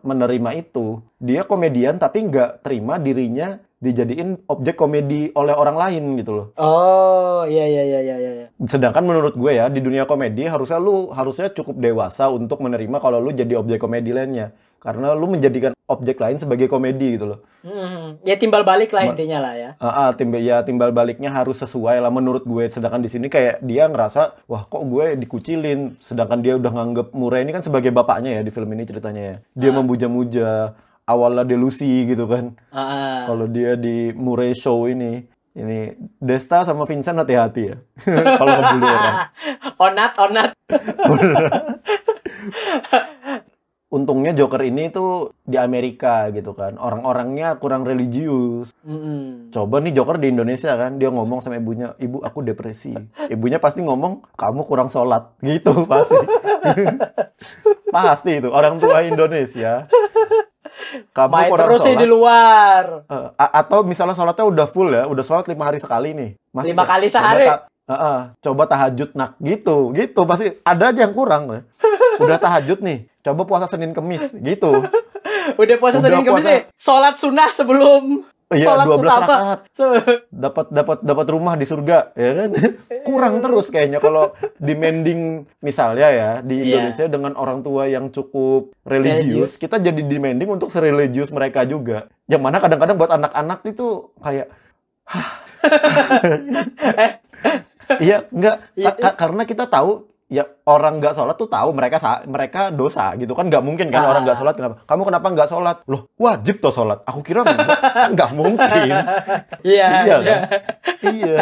menerima itu. Dia komedian tapi nggak terima dirinya dijadiin objek komedi oleh orang lain gitu loh. Oh, iya iya iya iya iya. sedangkan menurut gue ya di dunia komedi harusnya lu harusnya cukup dewasa untuk menerima kalau lu jadi objek komedi lainnya karena lu menjadikan objek lain sebagai komedi gitu loh Hmm, ya timbal balik lah intinya lah ya. Ah, ah, timbal ya timbal baliknya harus sesuai lah menurut gue. Sedangkan di sini kayak dia ngerasa, wah kok gue dikucilin. Sedangkan dia udah nganggep Murray ini kan sebagai bapaknya ya di film ini ceritanya ya. Dia memuja-muja, awalnya delusi gitu kan. Ah. Kalau dia di Murray Show ini, ini Desta sama Vincent hati-hati ya. Kalau ngebully orang. onat onat. untungnya Joker ini tuh di Amerika gitu kan. Orang-orangnya kurang religius. Mm-mm. Coba nih Joker di Indonesia kan, dia ngomong sama ibunya, ibu aku depresi. Ibunya pasti ngomong, kamu kurang sholat. Gitu pasti. pasti itu, orang tua Indonesia. Kamu Main kurang terus sih sholat. di luar. A- atau misalnya sholatnya udah full ya, udah sholat lima hari sekali nih. Mas, Lima kali coba sehari? ta- eh, eh, coba tahajud nak gitu, gitu pasti ada aja yang kurang. ya. Udah tahajud nih, coba puasa Senin Kemis gitu. Udah puasa Udah Senin puasa. nih. Sholat sunnah sebelum Iya, 12 utama. rakaat. Dapat dapat dapat rumah di surga ya kan kurang terus kayaknya kalau demanding misalnya ya di Iya. Indonesia dengan orang tua yang cukup religius kita jadi demanding untuk sereligius mereka juga yang mana kadang-kadang buat anak-anak itu kayak iya enggak Iya, Ka- ka- karena kita tahu ya orang nggak sholat tuh tahu mereka mereka dosa gitu kan nggak mungkin kan Ah. orang nggak sholat kenapa kamu kenapa nggak sholat loh wajib tuh sholat aku kira nggak kan mungkin Iya. iya iya. kan? iya.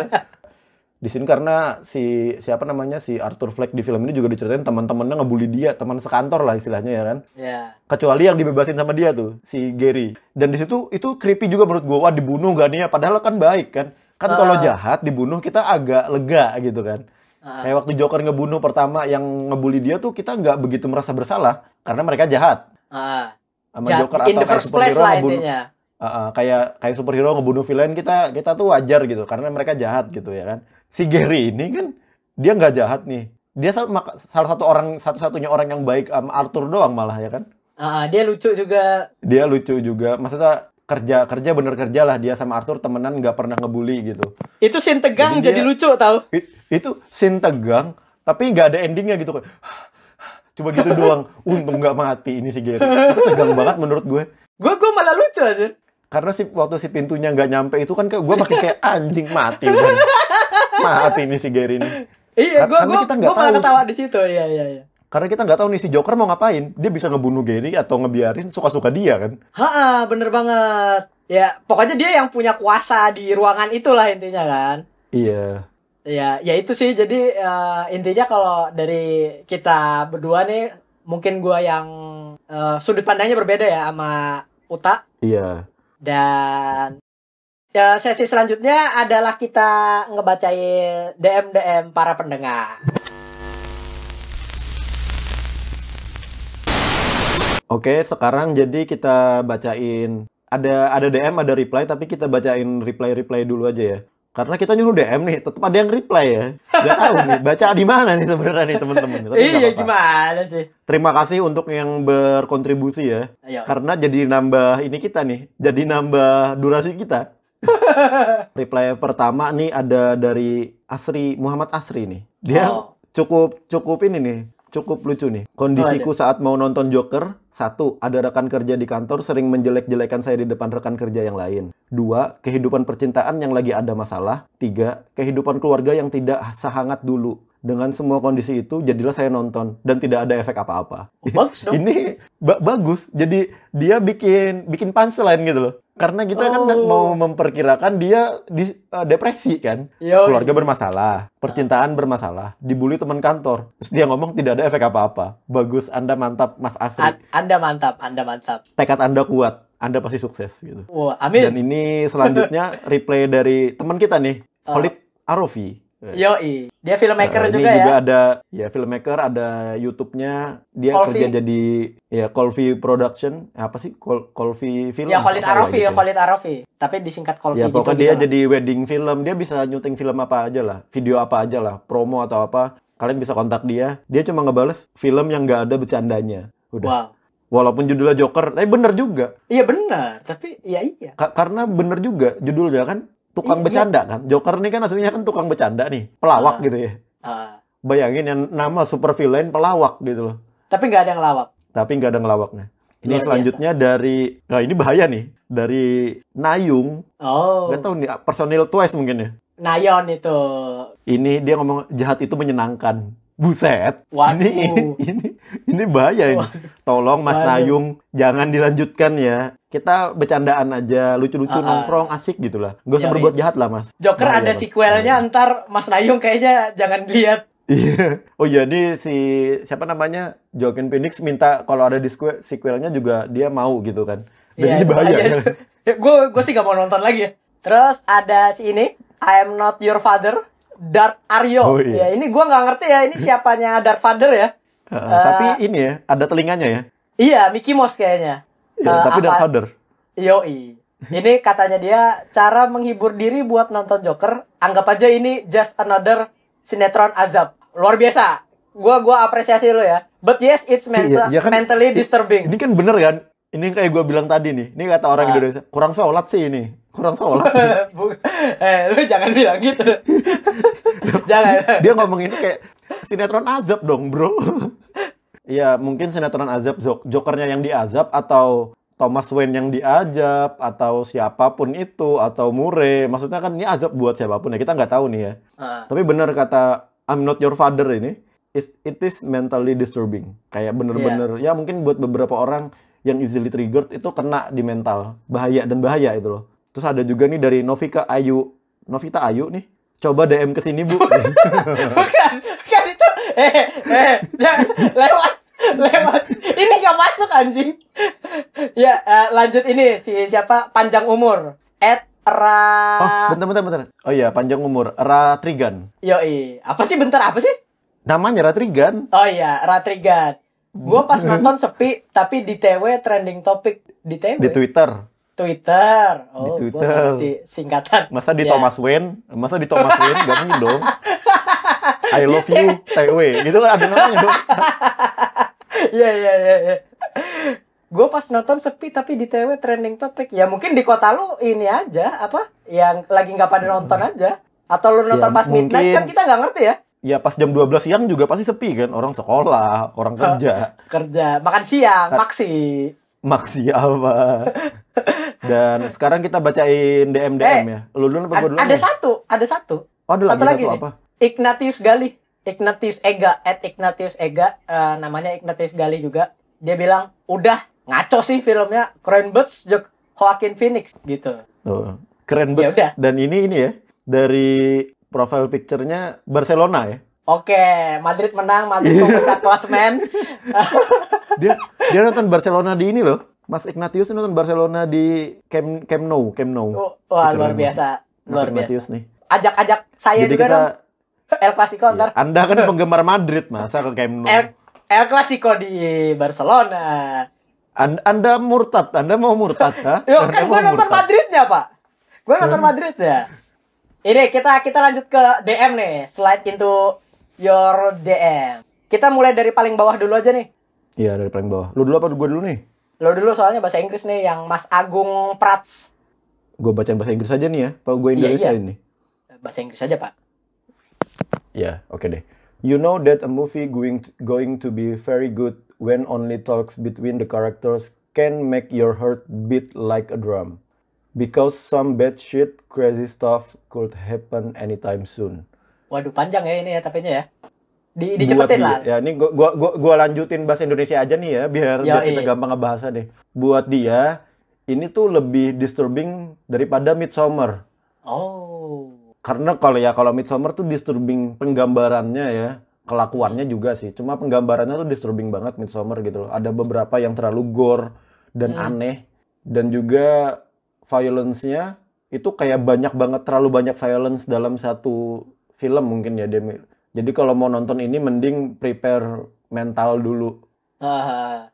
Di sini karena si siapa namanya si Arthur Fleck di film ini juga diceritain teman-temannya ngebully dia, teman sekantor lah istilahnya ya kan. Iya. Kecuali yang dibebasin sama dia tuh, si Gary. Dan di situ itu creepy juga menurut gua, wah dibunuh gak nih ya? Padahal kan baik kan. Kan kalau Ah. jahat dibunuh kita agak lega gitu kan. Ah. Kayak waktu Joker ngebunuh pertama yang ngebully dia tuh kita nggak begitu merasa bersalah karena mereka jahat. Ah. Sama Jahat Joker atau the kayak superhero lah ngebunuh intinya. Uh, uh, kayak kayak superhero ngebunuh villain kita kita tuh wajar gitu karena mereka jahat gitu ya kan si Gary ini kan dia nggak jahat nih dia salah satu orang satu-satunya orang yang baik sama Arthur doang malah ya kan Ah, dia lucu juga. dia lucu juga maksudnya kerja kerja bener kerja lah. Dia sama Arthur temenan nggak pernah ngebully gitu. Itu scene tegang Jadi jadi, dia- lucu tau. Itu scene tegang tapi nggak ada endingnya gitu. Coba gitu doang. Untung nggak mati ini si Gary. Itu tegang banget menurut gue. Gue gue malah lucu aja. karena si waktu si pintunya nggak nyampe itu kan gue makin kayak anjing mati udah mati nih si Gary ini Iya, gue gue malah ketawa di situ. Iya iya iya. Karena kita nggak tahu nih si Joker mau ngapain dia bisa ngebunuh Gary atau ngebiarin suka-suka dia kan Ha, bener banget. Ya, pokoknya dia yang punya kuasa di ruangan itulah intinya kan. iya Ya, ya itu sih. Jadi eh, intinya kalau dari kita berdua nih, mungkin gua yang eh, sudut pandangnya berbeda ya sama Uta. iya Dan ya, sesi selanjutnya adalah kita ngebacain DM DM para pendengar. Oke sekarang jadi kita bacain ada ada DM ada reply tapi kita bacain reply reply dulu aja ya karena kita nyuruh DM nih tetap ada yang reply ya nggak tahu nih baca di mana nih sebenarnya nih teman-teman Iya gimana sih? Terima kasih untuk yang berkontribusi ya. Ayo. Karena jadi nambah ini kita nih, jadi nambah durasi kita. Reply pertama nih ada dari Asri Muhammad Asri nih. Dia Oh. cukup cukup ini nih, cukup lucu nih. Kondisiku saat mau nonton Joker, satu, ada rekan kerja di kantor sering menjelek-jelekan saya di depan rekan kerja yang lain. Dua, kehidupan percintaan yang lagi ada masalah. Tiga, kehidupan keluarga yang tidak sehangat dulu. Dengan semua kondisi itu, jadilah saya nonton dan tidak ada efek apa-apa. Oh, bagus dong. Ini ba- bagus. Jadi dia bikin bikin punchline gitu loh. Karena kita kan Oh. mau memperkirakan dia di, eh, depresi kan. Yoi. Keluarga bermasalah, percintaan bermasalah, dibully teman kantor. Terus dia ngomong tidak ada efek apa-apa. Bagus, Anda mantap Mas Asri. An- anda mantap, Anda mantap. Tekad Anda kuat. Anda pasti sukses gitu. Wah, Dan amin. ini selanjutnya replay dari teman kita nih, Oh. Khalid Arofi. Yoi. Dia filmmaker Eh, juga ini ya. juga ada ya filmmaker, ada YouTube-nya. Dia Colby. kerja jadi ya Colby Production. Apa sih Col Colby Film? Ya Khalid apa Arafi gitu ya, Khalid Arafi. Tapi disingkat Kolfi Ya gitu. pokoknya gitu dia lah. jadi wedding film. Dia bisa nyuting film apa aja lah, video apa aja lah, promo atau apa. Kalian bisa kontak dia. Dia cuma ngebales film yang nggak ada bercandanya. Udah. Wow. Walaupun judulnya Joker, tapi bener juga. Iya benar, tapi ya iya. Ka- karena bener juga judulnya kan tukang Iya, bercanda kan. Joker nih kan aslinya kan tukang bercanda nih, pelawak Ah. gitu ya. Ah, Bayangin yang nama super villain pelawak gitu loh. tapi nggak ada yang lawak. Tapi nggak ada ngelawaknya. Ini Luar selanjutnya dari, nah ini bahaya nih, dari Nayung. Oh, Nggak tahu nih personil Twice mungkin ya. Nayon itu. Ini dia ngomong jahat itu menyenangkan. Buset. Waduh. Ini ini ini bahaya ini. Tolong Mas Waduh. Nayung jangan dilanjutkan ya. Kita bercandaan aja, lucu-lucu Ah, ah. nongkrong asik gitu lah. Gak usah berbuat jahat lah, Mas. Joker Bahaya, ada Mas. sequelnya Bahaya. ntar Mas Nayung kayaknya jangan lihat Iya. Oh iya, ini si siapa namanya? Joaquin Phoenix minta kalau ada di sequel, sequelnya juga dia mau gitu kan. Dan Iya, ini bahaya. Gue gue sih gak mau nonton lagi ya. Terus ada si ini, I am not your father, Darth Aryo. Oh, iya. Ya ini gue nggak ngerti ya ini siapanya Darth Vader ya. Heeh, tapi ini ya, ada telinganya ya. Iya, Mickey Mouse kayaknya. Iya, Eh, tapi apa- Darth Vader. Yoi. Ini katanya dia cara menghibur diri buat nonton Joker. Anggap aja ini just another sinetron azab. Luar biasa. Gua gua apresiasi lo ya. But yes, it's mental, Iya, iya kan- mentally disturbing. Ini kan bener kan? Ini kayak gue bilang tadi nih. Ini kata orang Ah. Indonesia. Kurang sholat sih ini. Kurang sholat. Eh, lu jangan bilang gitu. jangan. Dia ngomong ini kayak sinetron azab dong, bro. Iya, mungkin sinetron azab Jok- Jokernya yang diazab atau Thomas Wayne yang diajab atau siapa pun itu atau Murray. Maksudnya kan ini azab buat siapa pun ya. Kita nggak tahu nih ya. Ah. Tapi bener kata I'm not your father ini, it is mentally disturbing. Kayak bener-bener ya mungkin buat beberapa orang yang easily triggered itu kena di mental, bahaya dan bahaya itu loh. Terus ada juga nih dari Novika Ayu, Novita Ayu nih, coba DM ke sini bu. bukan bukan itu eh eh jangan. lewat lewat ini gak masuk anjing ya eh, lanjut ini si siapa panjang umur at ra oh, bentar, bentar, bentar. Oh iya, panjang umur, Ratrigan. yoi apa sih bentar apa sih Namanya Ratrigan. oh iya Ratrigan gue pas nonton sepi tapi di TW trending topik di TW Di Twitter. Twitter oh Di Twitter. ngerti singkatan Masa di Ya. Thomas Wayne? Masa di Thomas Wayne? Gak mungkin dong. I love you, TW. Gitu kan ada namanya dong. Iya iya iya. iya. Gue pas nonton sepi tapi di TW trending topik. Ya mungkin di kota lu ini aja apa? Yang lagi nggak pada nonton aja. Atau lu nonton Ya, pas midnight mungkin. kan kita nggak ngerti ya. Ya pas jam 12 siang juga pasti sepi kan. Orang sekolah, orang kerja. Kerja, makan siang, maksi. Maksi apa? Dan sekarang kita bacain DM DM Eh, ya. Lu dulu apa gua dulu? ada nih? satu, ada satu. Oh, ada lagi satu nih. apa? Ignatius Gali. Ignatius Ega, at Ignatius Ega, eh, namanya Ignatius Gali juga. Dia bilang, udah ngaco sih filmnya, keren banget Joaquin Phoenix gitu. Tuh, keren Ya banget. udah. Dan ini ini ya dari profile picture-nya Barcelona ya. Oke, Madrid menang, Madrid memecat klasemen. Dia dia nonton Barcelona di ini loh. Mas Ignatius nonton Barcelona di Camp Camp Nou, Camp Nou. Oh, Wah, Keren luar biasa. Mas Luar biasa. Ignatius nih. Ajak-ajak saya Jadi juga kita dong. El Clasico ntar. Iya, Anda kan penggemar Madrid, masa ke Camp Nou? El, El Clasico di Barcelona. Anda, anda murtad, Anda mau murtad, ha? Yo, kan gue nonton murtad. Madridnya, Pak. Gue nonton Madridnya. Ini kita kita lanjut ke DM nih. Slide into your DM. Kita mulai dari paling bawah dulu aja nih. Iya, dari paling bawah. Lu dulu apa gue dulu nih? Lo dulu soalnya bahasa Inggris nih yang Mas Agung Prats. Gue bacain bahasa Inggris aja nih ya. Apa gue Iya, Indonesia iya. ini? Bahasa Inggris aja, Pak. Ya, oke deh. You know that a movie going to, going to be very good when only talks between the characters can make your heart beat like a drum. Because some bad shit, crazy stuff could happen anytime soon. Waduh, panjang ya ini ya tapenya ya. Di, dicepetin lah. Ya, ini gua, gua, gua, gua lanjutin bahasa Indonesia aja nih ya, biar, biar Yoi. kita gampang ngebahasnya deh. Buat dia, ini tuh lebih disturbing daripada Midsommar. Oh. Karena kalau ya kalau Midsommar tuh disturbing penggambarannya ya, kelakuannya juga sih. Cuma penggambarannya tuh disturbing banget Midsommar gitu loh. Ada beberapa yang terlalu gore dan Hmm. aneh dan juga violence-nya itu kayak banyak banget terlalu banyak violence dalam satu film mungkin ya Demi. Jadi kalau mau nonton ini mending prepare mental dulu. Ah.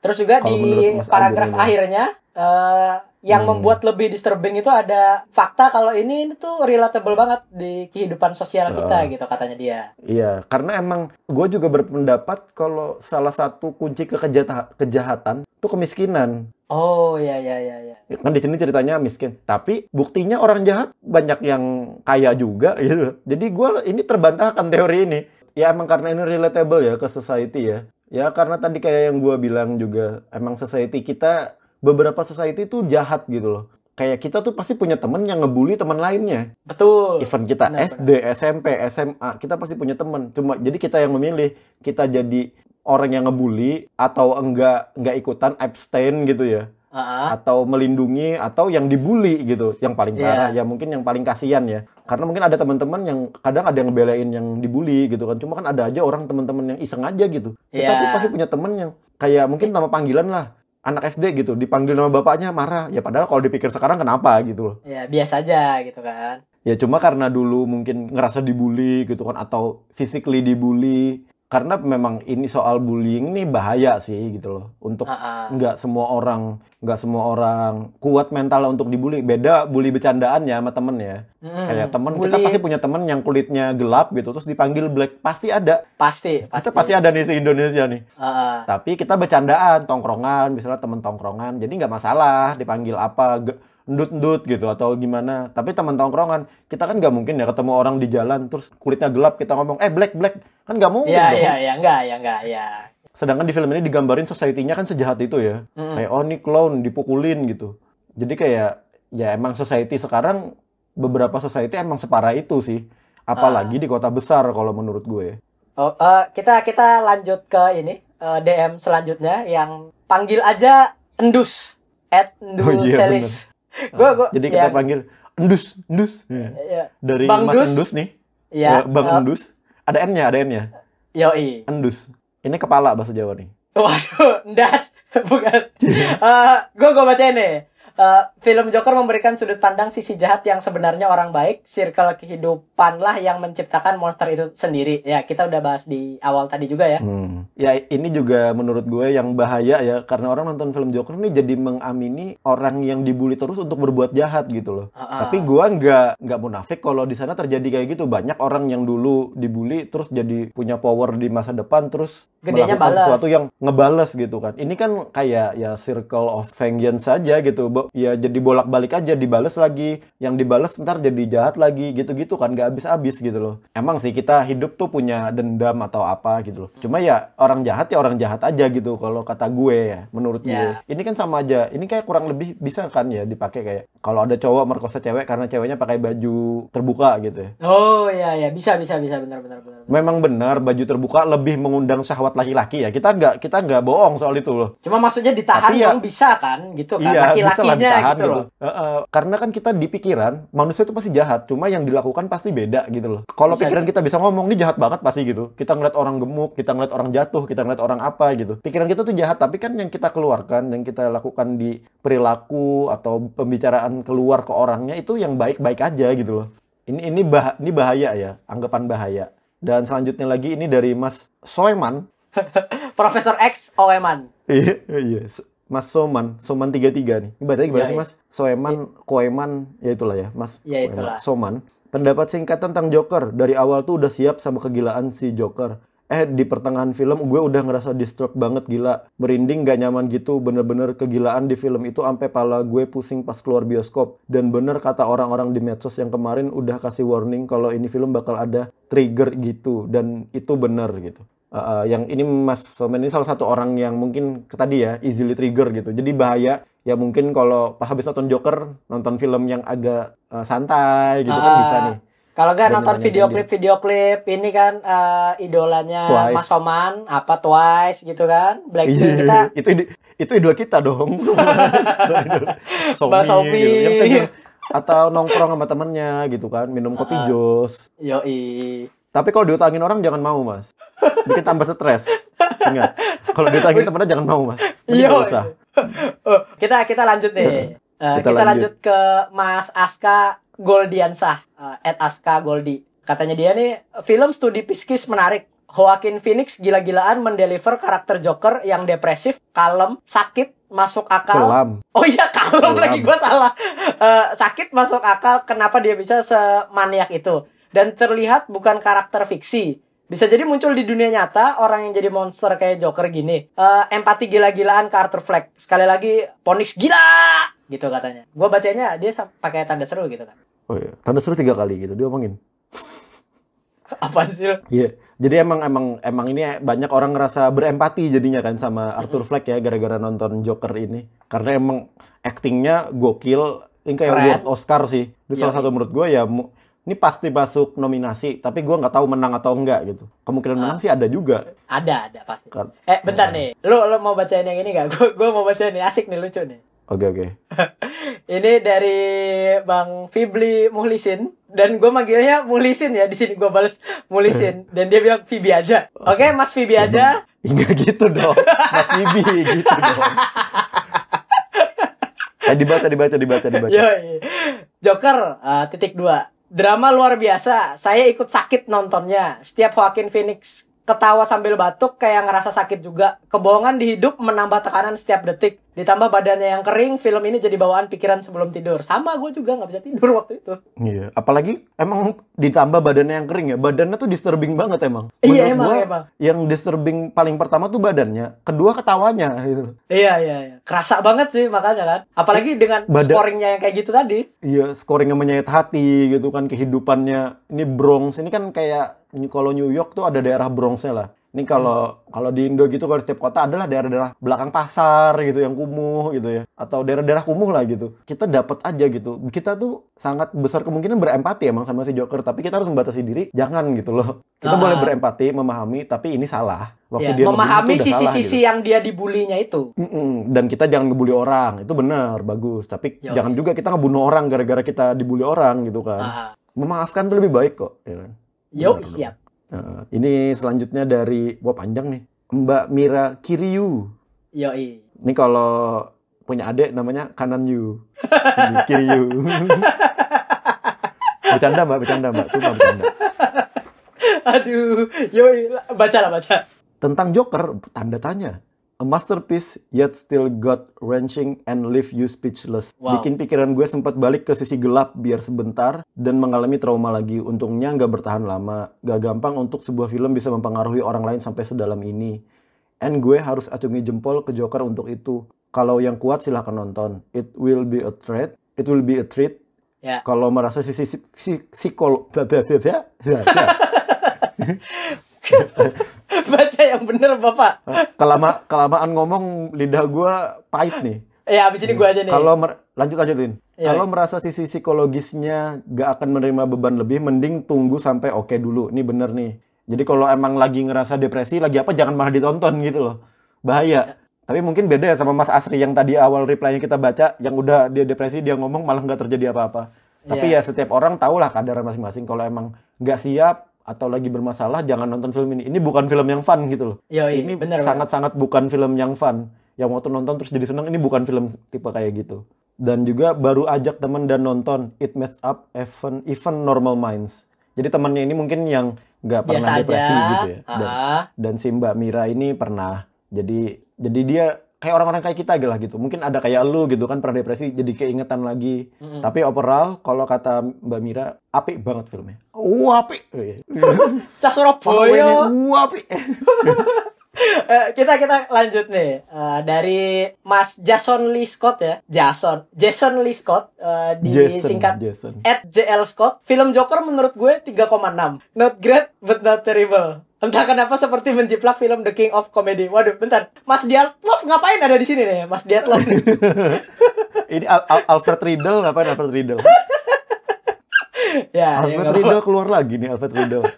terus juga Kalau di paragraf Agung akhirnya eh, yang Hmm. membuat lebih disturbing itu ada fakta kalau ini tuh relatable banget di kehidupan sosial kita Ah. gitu katanya dia. Iya, karena emang gue juga berpendapat kalau salah satu kunci ke kejata- kejahatan itu kemiskinan. Oh ya ya ya ya. Ya, kan di sini ceritanya miskin. Tapi buktinya orang jahat banyak yang kaya juga gitu. Jadi gua ini terbantahkan teori ini. Ya emang karena ini relatable ya ke society ya. Ya karena tadi kayak yang gua bilang juga emang society kita beberapa society itu jahat gitu loh. Kayak kita tuh pasti punya temen yang ngebully teman lainnya. Betul. even kita Benar, SD SMP SMA kita pasti punya temen. Cuma jadi kita yang memilih kita jadi orang yang ngebully atau enggak enggak ikutan abstain gitu ya Ah, atau melindungi atau yang dibully gitu yang paling Iya. parah ya mungkin yang paling kasihan ya Karena mungkin ada teman-teman yang kadang ada yang ngebelain yang dibully gitu kan. Cuma kan ada aja orang teman-teman yang iseng aja gitu. Kita Iya. tuh pasti punya temen yang kayak mungkin nama panggilan lah. Anak SD gitu, dipanggil nama bapaknya marah. Ya padahal kalau dipikir sekarang kenapa gitu loh. Ya biasa aja gitu kan. Ya cuma karena dulu mungkin ngerasa dibully gitu kan atau physically dibully. Karena memang ini soal bullying nih bahaya sih gitu loh. Untuk nggak semua orang nggak semua orang kuat mental untuk dibully. Beda bully bercandaannya sama temen ya. Mm-mm. Kayak temen kita Bully- pasti punya temen yang kulitnya gelap gitu terus dipanggil black pasti ada. Pasti, pasti. Kita pasti ada nih se Indonesia nih. Heeh. Tapi kita bercandaan, tongkrongan, misalnya temen tongkrongan. Jadi nggak masalah dipanggil apa, endut-endut gitu atau gimana. Tapi temen tongkrongan, kita kan nggak mungkin ya ketemu orang di jalan terus kulitnya gelap kita ngomong, eh black black kan nggak mungkin Iya, dong. iya, iya, enggak, ya enggak, ya. Sedangkan di film ini digambarin society-nya kan sejahat itu ya. Kayak oh ini clown dipukulin gitu. Jadi kayak ya emang society sekarang beberapa society emang separah itu sih. Apalagi di kota besar kalau menurut gue. Oh, eh, kita kita lanjut ke ini eh, DM selanjutnya yang panggil aja Endus at Endus Oh, iya, Selis. Gua gua Jadi ya, kita panggil Endus, Endus. Ya. ya, Dari Bang Mas Dus. Endus nih. Ya, Eh, Bang eh, Endus. Ada N-nya, ada N-nya. Yoi. Endus. Ini kepala bahasa Jawa nih. Waduh, ndas. Bukan. Eh, gua gua bacain nih. Eh, film Joker memberikan sudut pandang sisi jahat yang sebenarnya orang baik, circle kehidupan lah yang menciptakan monster itu sendiri. Ya, kita udah bahas di awal tadi juga ya. Hmm. Ya ini juga menurut gue yang bahaya ya karena orang nonton film Joker ini jadi mengamini orang yang dibully terus untuk berbuat jahat gitu loh. Ah, ah. Tapi gua nggak nggak munafik kalau di sana terjadi kayak gitu banyak orang yang dulu dibully terus jadi punya power di masa depan terus Gedenya melakukan balas. sesuatu yang ngebales gitu kan. Ini kan kayak ya circle of vengeance saja gitu. Ya jadi bolak-balik aja dibales lagi, yang dibales ntar jadi jahat lagi gitu-gitu kan nggak habis-habis gitu loh. Emang sih kita hidup tuh punya dendam atau apa gitu loh. Cuma ya orang jahat ya orang jahat aja gitu kalau kata gue ya, menurut Ya. gue. Ini kan sama aja. Ini kayak kurang lebih bisa kan ya dipakai kayak kalau ada cowok merkosa cewek karena ceweknya pakai baju terbuka gitu ya. Oh, iya ya, bisa bisa bisa benar benar benar. Memang benar baju terbuka lebih mengundang syahwat laki-laki ya. Kita nggak kita nggak bohong soal itu loh. Cuma maksudnya ditahan Tapi ya- dong bisa kan gitu kan Iya, bisa lah ditahan gitu, gitu. Eh, eh, karena kan kita di pikiran manusia itu pasti jahat, cuma yang dilakukan pasti beda gitu loh. Kalau Bisa pikiran kita bisa ngomong ini jahat banget pasti gitu. Kita ngeliat orang gemuk, kita ngeliat orang jatuh, kita ngeliat orang apa gitu. Pikiran kita tuh jahat, tapi kan yang kita keluarkan, yang kita lakukan di perilaku atau pembicaraan keluar ke orangnya itu yang baik-baik aja gitu loh. Ini ini bah ini bahaya ya, anggapan bahaya. Dan selanjutnya lagi ini dari Mas Soeman. Profesor X Oeman. Iya, iya. Mas Soman, Soman 33 nih. Ini bacanya gimana Iya, sih. Mas? Soeman, Koeman, ya itulah ya, Mas. Ya, Koeman. itulah. Soman. Pendapat singkat tentang Joker. Dari awal tuh udah siap sama kegilaan si Joker. Eh, di pertengahan film gue udah ngerasa distrok banget gila. Merinding gak nyaman gitu. Bener-bener kegilaan di film itu sampai pala gue pusing pas keluar bioskop. Dan bener kata orang-orang di medsos yang kemarin udah kasih warning kalau ini film bakal ada trigger gitu. Dan itu bener gitu. Uh, uh, yang ini Mas Somen ini salah satu orang yang mungkin ke tadi ya easily trigger gitu. Jadi bahaya ya mungkin kalau pas habis nonton Joker nonton film yang agak uh, santai gitu kan Ah, bisa nih. Kalau nggak Dan nonton video dia. klip video klip ini kan eh, idolanya Twice. Mas Soman apa Twice gitu kan Blackpink Iya, kita itu itu idola kita dong. Somi. gitu. Yang atau nongkrong sama temennya gitu kan, minum kopi Ah. jos. yoi Tapi kalau diutangin orang jangan mau, Mas. Bikin tambah stres. Ingat, kalau diutangin temennya jangan mau, Mas. Nggak usah. Oh, kita kita lanjut nih. Eh, kita, Kita lanjut. lanjut. ke Mas Aska Goldiansah, eh, at Aska Goldi. Katanya dia nih, film studi psikis menarik. Joaquin Phoenix gila-gilaan mendeliver karakter Joker yang depresif, kalem, sakit, masuk akal. Kelam. Oh iya kalem Kelam. lagi gue salah. Eh, sakit masuk akal kenapa dia bisa semaniak itu dan terlihat bukan karakter fiksi. Bisa jadi muncul di dunia nyata orang yang jadi monster kayak Joker gini. Eh, empati gila-gilaan Arthur Fleck. Sekali lagi Ponix gila gitu katanya. Gue bacanya dia pakai tanda seru gitu kan. Oh iya, tanda seru tiga kali gitu dia omongin. Apaan sih? Iya, jadi emang emang emang ini banyak orang ngerasa berempati jadinya kan sama Arthur Fleck ya gara-gara nonton Joker ini. Karena emang aktingnya gokil, ini kayak Keren. award Oscar sih. Ini salah satu menurut gue ya, mu- ini pasti masuk nominasi, tapi gue nggak tahu menang atau enggak gitu. Kemungkinan menang sih ada juga. Ada, ada pasti. Kan- Eh, bentar nih. Lu lu mau bacain yang ini gak? Gue gue mau bacain nih asik nih lucu nih. Oke oke. Ini dari Bang Fibli Muhlisin dan gue manggilnya Muhlisin ya di sini gue balas Muhlisin dan dia bilang Fibi aja. Oke, Mas Fibi aja. Enggak gitu dong. Mas Bibi gitu dong. Eh, dibaca dibaca dibaca dibaca. Yoi. Joker uh, titik dua. Drama luar biasa. Saya ikut sakit nontonnya. Setiap Joaquin Phoenix ketawa sambil batuk kayak ngerasa sakit juga. Kebohongan di hidup menambah tekanan setiap detik. Ditambah badannya yang kering, film ini jadi bawaan pikiran sebelum tidur. Sama gue juga nggak bisa tidur waktu itu. Iya, apalagi emang ditambah badannya yang kering ya. Badannya tuh disturbing banget emang. Iya, Menurut emang, gua, emang. Yang disturbing paling pertama tuh badannya, kedua ketawanya gitu. Iya iya iya. Kerasa banget sih makanya kan. Apalagi dengan Badan- scoringnya yang kayak gitu tadi. Iya, scoringnya menyayat hati gitu kan kehidupannya. Ini Bronx, ini kan kayak kalau New York tuh ada daerah Bronxnya lah. Ini kalau kalau di Indo gitu kalau di setiap kota adalah daerah-daerah belakang pasar gitu yang kumuh gitu ya atau daerah-daerah kumuh lah gitu. Kita dapat aja gitu. Kita tuh sangat besar kemungkinan berempati emang sama si Joker, tapi kita harus membatasi diri. Jangan gitu loh. Kita boleh berempati, memahami, tapi ini salah. Ya, Waktu dia ngebully memahami sisi-sisi gitu. yang dia dibulinya itu. Mm-mm. Dan kita jangan ngebully orang, itu benar, bagus. Tapi Yoi. jangan juga kita ngebunuh orang gara-gara kita dibully orang gitu kan. Ah. Memaafkan tuh lebih baik kok. Ya kan? Yuk, Benar, siap. Nah, ini selanjutnya dari, wah panjang nih, Mbak Mira Kiryu. Yoi. Ini kalau punya adik namanya Kanan Yu. Ini, Kiryu. bercanda mbak, bercanda mbak, sumpah bercanda. Aduh, yoi, baca lah baca. Tentang Joker, tanda tanya. A masterpiece yet still got wrenching and leave you speechless. Wow. Bikin pikiran gue sempat balik ke sisi gelap biar sebentar dan mengalami trauma lagi. Untungnya nggak bertahan lama. Gak gampang untuk sebuah film bisa mempengaruhi orang lain sampai sedalam ini. And gue harus acungi jempol ke Joker untuk itu. Kalau yang kuat silahkan nonton. It will be a treat. It will be a treat. Ya. Kalau merasa sisi si, baca yang bener Bapak. Kelama, kelamaan ngomong lidah gue pahit nih. Ya, abis ini gua aja nih. Kalau mer- lanjut lanjutin. Iya. Kalau merasa sisi psikologisnya gak akan menerima beban lebih, mending tunggu sampai oke dulu. Ini bener nih. Jadi kalau emang lagi ngerasa depresi, lagi apa jangan malah ditonton gitu loh. Bahaya. Tapi mungkin beda ya sama Mas Asri yang tadi awal reply-nya kita baca, yang udah dia depresi, dia ngomong malah nggak terjadi apa-apa. Tapi Iya. ya setiap orang tahulah kadar masing-masing. Kalau emang nggak siap atau lagi bermasalah, jangan nonton film ini. Ini bukan film yang fun gitu loh. Yoi, ini bener, sangat-sangat bukan film yang fun. Yang waktu nonton terus jadi seneng, ini bukan film tipe kayak gitu. Dan juga baru ajak teman dan nonton It Messed Up Even Even Normal Minds. Jadi temannya ini mungkin yang nggak pernah Biasa depresi aja. gitu ya. Dan, dan si Mbak Mira ini pernah. Jadi jadi dia kayak orang-orang kayak kita lah gitu. Mungkin ada kayak lu gitu kan pernah depresi jadi keingetan lagi. Tapi overall kalau kata Mbak Mira apik banget filmnya. Wah, apik. Cah Surabaya. Wah, apik. Eh, kita kita lanjut nih Eh, dari Mas Jason Lee Scott ya. Jason, Jason Lee Scott eh, Jason, disingkat Jason. at JL Scott. Film Joker menurut gue 3,6. Not great but not terrible. Entah kenapa seperti menjiplak film The King of Comedy. Waduh, bentar. Mas Diatlov ngapain ada di sini nih? Mas Diatlov. Ini Al- Al- Alfred Riddle ngapain Alfred Riddle? ya, ya, Alfred nggak Riddle keluar lagi nih Alfred Riddle.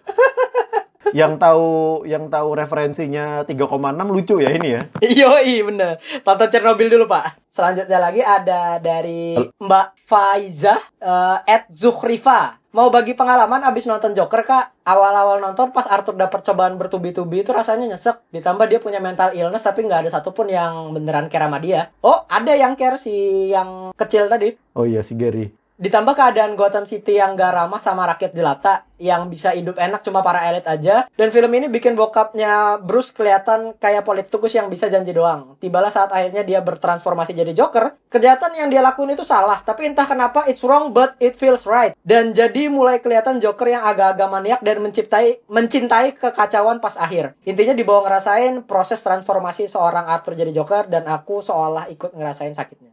Yang tahu yang tahu referensinya 3,6 lucu ya ini ya. Yoi bener. Tonton Chernobyl dulu pak. Selanjutnya lagi ada dari Mbak Faiza eh, At Zuhrifa. Mau bagi pengalaman abis nonton Joker kak? Awal-awal nonton pas Arthur dapat cobaan bertubi-tubi itu rasanya nyesek. Ditambah dia punya mental illness tapi nggak ada satupun yang beneran care sama dia. Oh ada yang care si yang kecil tadi. Oh iya si Gary. Ditambah keadaan Gotham City yang gak ramah sama rakyat jelata yang bisa hidup enak cuma para elit aja. Dan film ini bikin bokapnya Bruce kelihatan kayak politikus yang bisa janji doang. Tibalah saat akhirnya dia bertransformasi jadi Joker. Kejahatan yang dia lakuin itu salah, tapi entah kenapa it's wrong but it feels right. Dan jadi mulai kelihatan Joker yang agak-agak maniak dan mencintai mencintai kekacauan pas akhir. Intinya dibawa ngerasain proses transformasi seorang Arthur jadi Joker dan aku seolah ikut ngerasain sakitnya.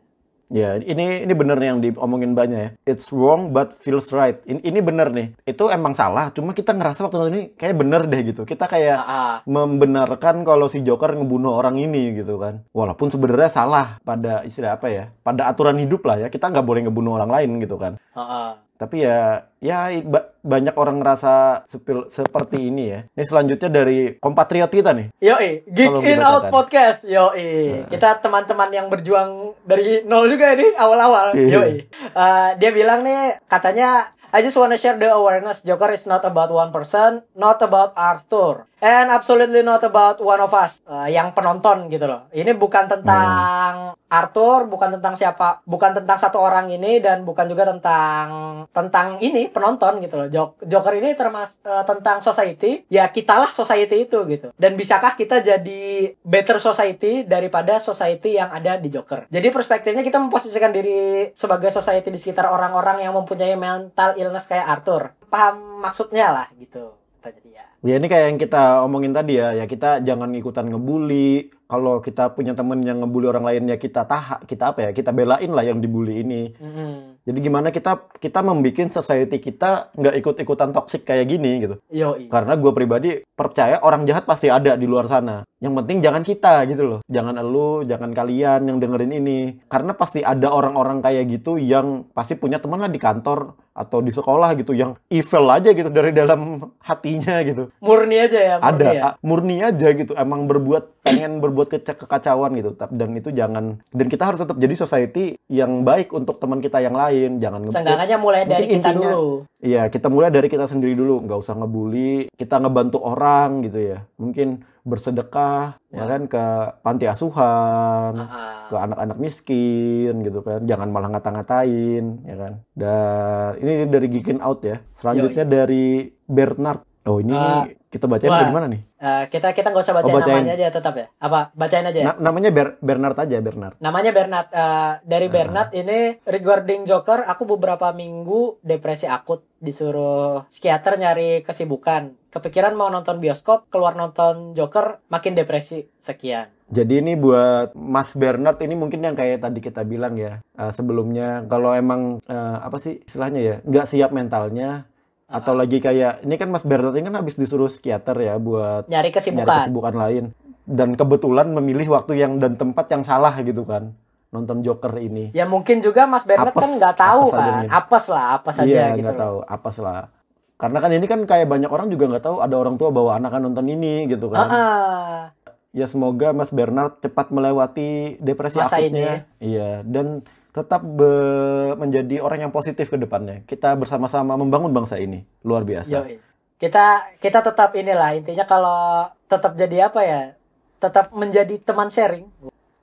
Ya, ini ini bener yang diomongin banyak ya. It's wrong but feels right. Ini, ini bener nih. Itu emang salah, cuma kita ngerasa waktu nonton ini kayak bener deh gitu. Kita kayak ah. membenarkan kalau si Joker ngebunuh orang ini gitu kan. Walaupun sebenarnya salah pada istilah apa ya? Pada aturan hidup lah ya. Kita nggak boleh ngebunuh orang lain gitu kan. Heeh. Tapi ya ya ba- banyak orang ngerasa sepil- seperti ini ya. Ini selanjutnya dari kompatriot kita nih. Yoi, Geek In Out. Podcast. Yoi, kita teman-man yang berjuang dari nol juga ini awal-awal. Iya. Yoi. Eh, dia bilang nih, katanya I just wanna share the awareness Joker is not about one person, not about Arthur, and absolutely not about one of us, Eh, yang penonton gitu loh. Ini bukan tentang Arthur, bukan tentang siapa, bukan tentang satu orang ini dan bukan juga tentang tentang ini penonton gitu loh. Jok- Joker ini termas eh, tentang society, ya kitalah society itu gitu. Dan bisakah kita jadi better society daripada society yang ada di Joker? Jadi perspektifnya kita memposisikan diri sebagai society di sekitar orang-orang yang mempunyai mental illness kayak Arthur. Paham maksudnya lah gitu. Dia. Ya ini kayak yang kita omongin tadi ya, ya kita jangan ikutan ngebully. Kalau kita punya temen yang ngebully orang lain ya kita taha, kita apa ya, kita belain lah yang dibully ini. Mm-mm. Jadi gimana kita kita membuat society kita nggak ikut-ikutan toxic kayak gini gitu. Yoi. Karena gue pribadi percaya orang jahat pasti ada di luar sana. Yang penting jangan kita gitu loh. Jangan elu, jangan kalian yang dengerin ini. Karena pasti ada orang-orang kayak gitu yang pasti punya teman lah di kantor atau di sekolah gitu yang evil aja gitu dari dalam hatinya gitu. Murni aja ya. Murni Ada ya? murni aja gitu. Emang berbuat pengen berbuat keca- kekacauan gitu. Dan itu jangan dan kita harus tetap jadi society yang baik untuk teman kita yang lain. Jangan. Seenggaknya mulai dari Mungkin kita intinya- dulu. Iya, kita mulai dari kita sendiri dulu, nggak usah ngebully, kita ngebantu orang gitu ya. Mungkin bersedekah ya kan ke panti asuhan, Ah. ke anak-anak miskin gitu kan. Jangan malah ngata-ngatain ya kan. Dan ini dari Geekin Out ya. Selanjutnya dari Bernard. Oh, ini Ah, kita bacain wah. dari mana nih? Eh, kita kita nggak usah bacain, Oh, bacain. namanya aja tetap ya. Apa? Bacain aja. ya? Na- namanya Ber- Bernard aja, Bernard. Namanya Bernard. Eh, dari Ah. Bernard ini regarding Joker, aku beberapa minggu depresi akut disuruh psikiater nyari kesibukan. Kepikiran mau nonton bioskop, keluar nonton Joker, makin depresi. Sekian. Jadi ini buat Mas Bernard ini mungkin yang kayak tadi kita bilang ya eh, sebelumnya kalau emang eh, apa sih istilahnya ya nggak siap mentalnya atau lagi kayak ini kan Mas Bernard ini kan habis disuruh psikiater ya buat Nyari nyari kesibukan. kesibukan lain dan kebetulan memilih waktu yang dan tempat yang salah gitu kan nonton Joker ini. Ya mungkin juga Mas Bernard Apes, kan nggak tahu apes kan. nih. Apes lah, apa saja iya gitu. nggak tahu apa lah. Karena kan ini kan kayak banyak orang juga nggak tahu ada orang tua bawa anak kan nonton ini gitu kan. Ah-ah. Ya semoga Mas Bernard cepat melewati depresi Masa akutnya. Iya, dan tetap be- menjadi orang yang positif ke depannya. Kita bersama-sama membangun bangsa ini. Luar biasa. Yoi. Kita kita tetap inilah intinya kalau tetap jadi apa ya? Tetap menjadi teman sharing.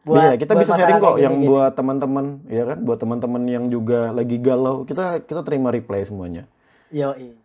Iya, kita buat bisa sharing kok kayak yang gini-gini. buat teman-teman, ya kan? Buat teman-teman yang juga lagi galau, kita kita terima reply semuanya. Yoi.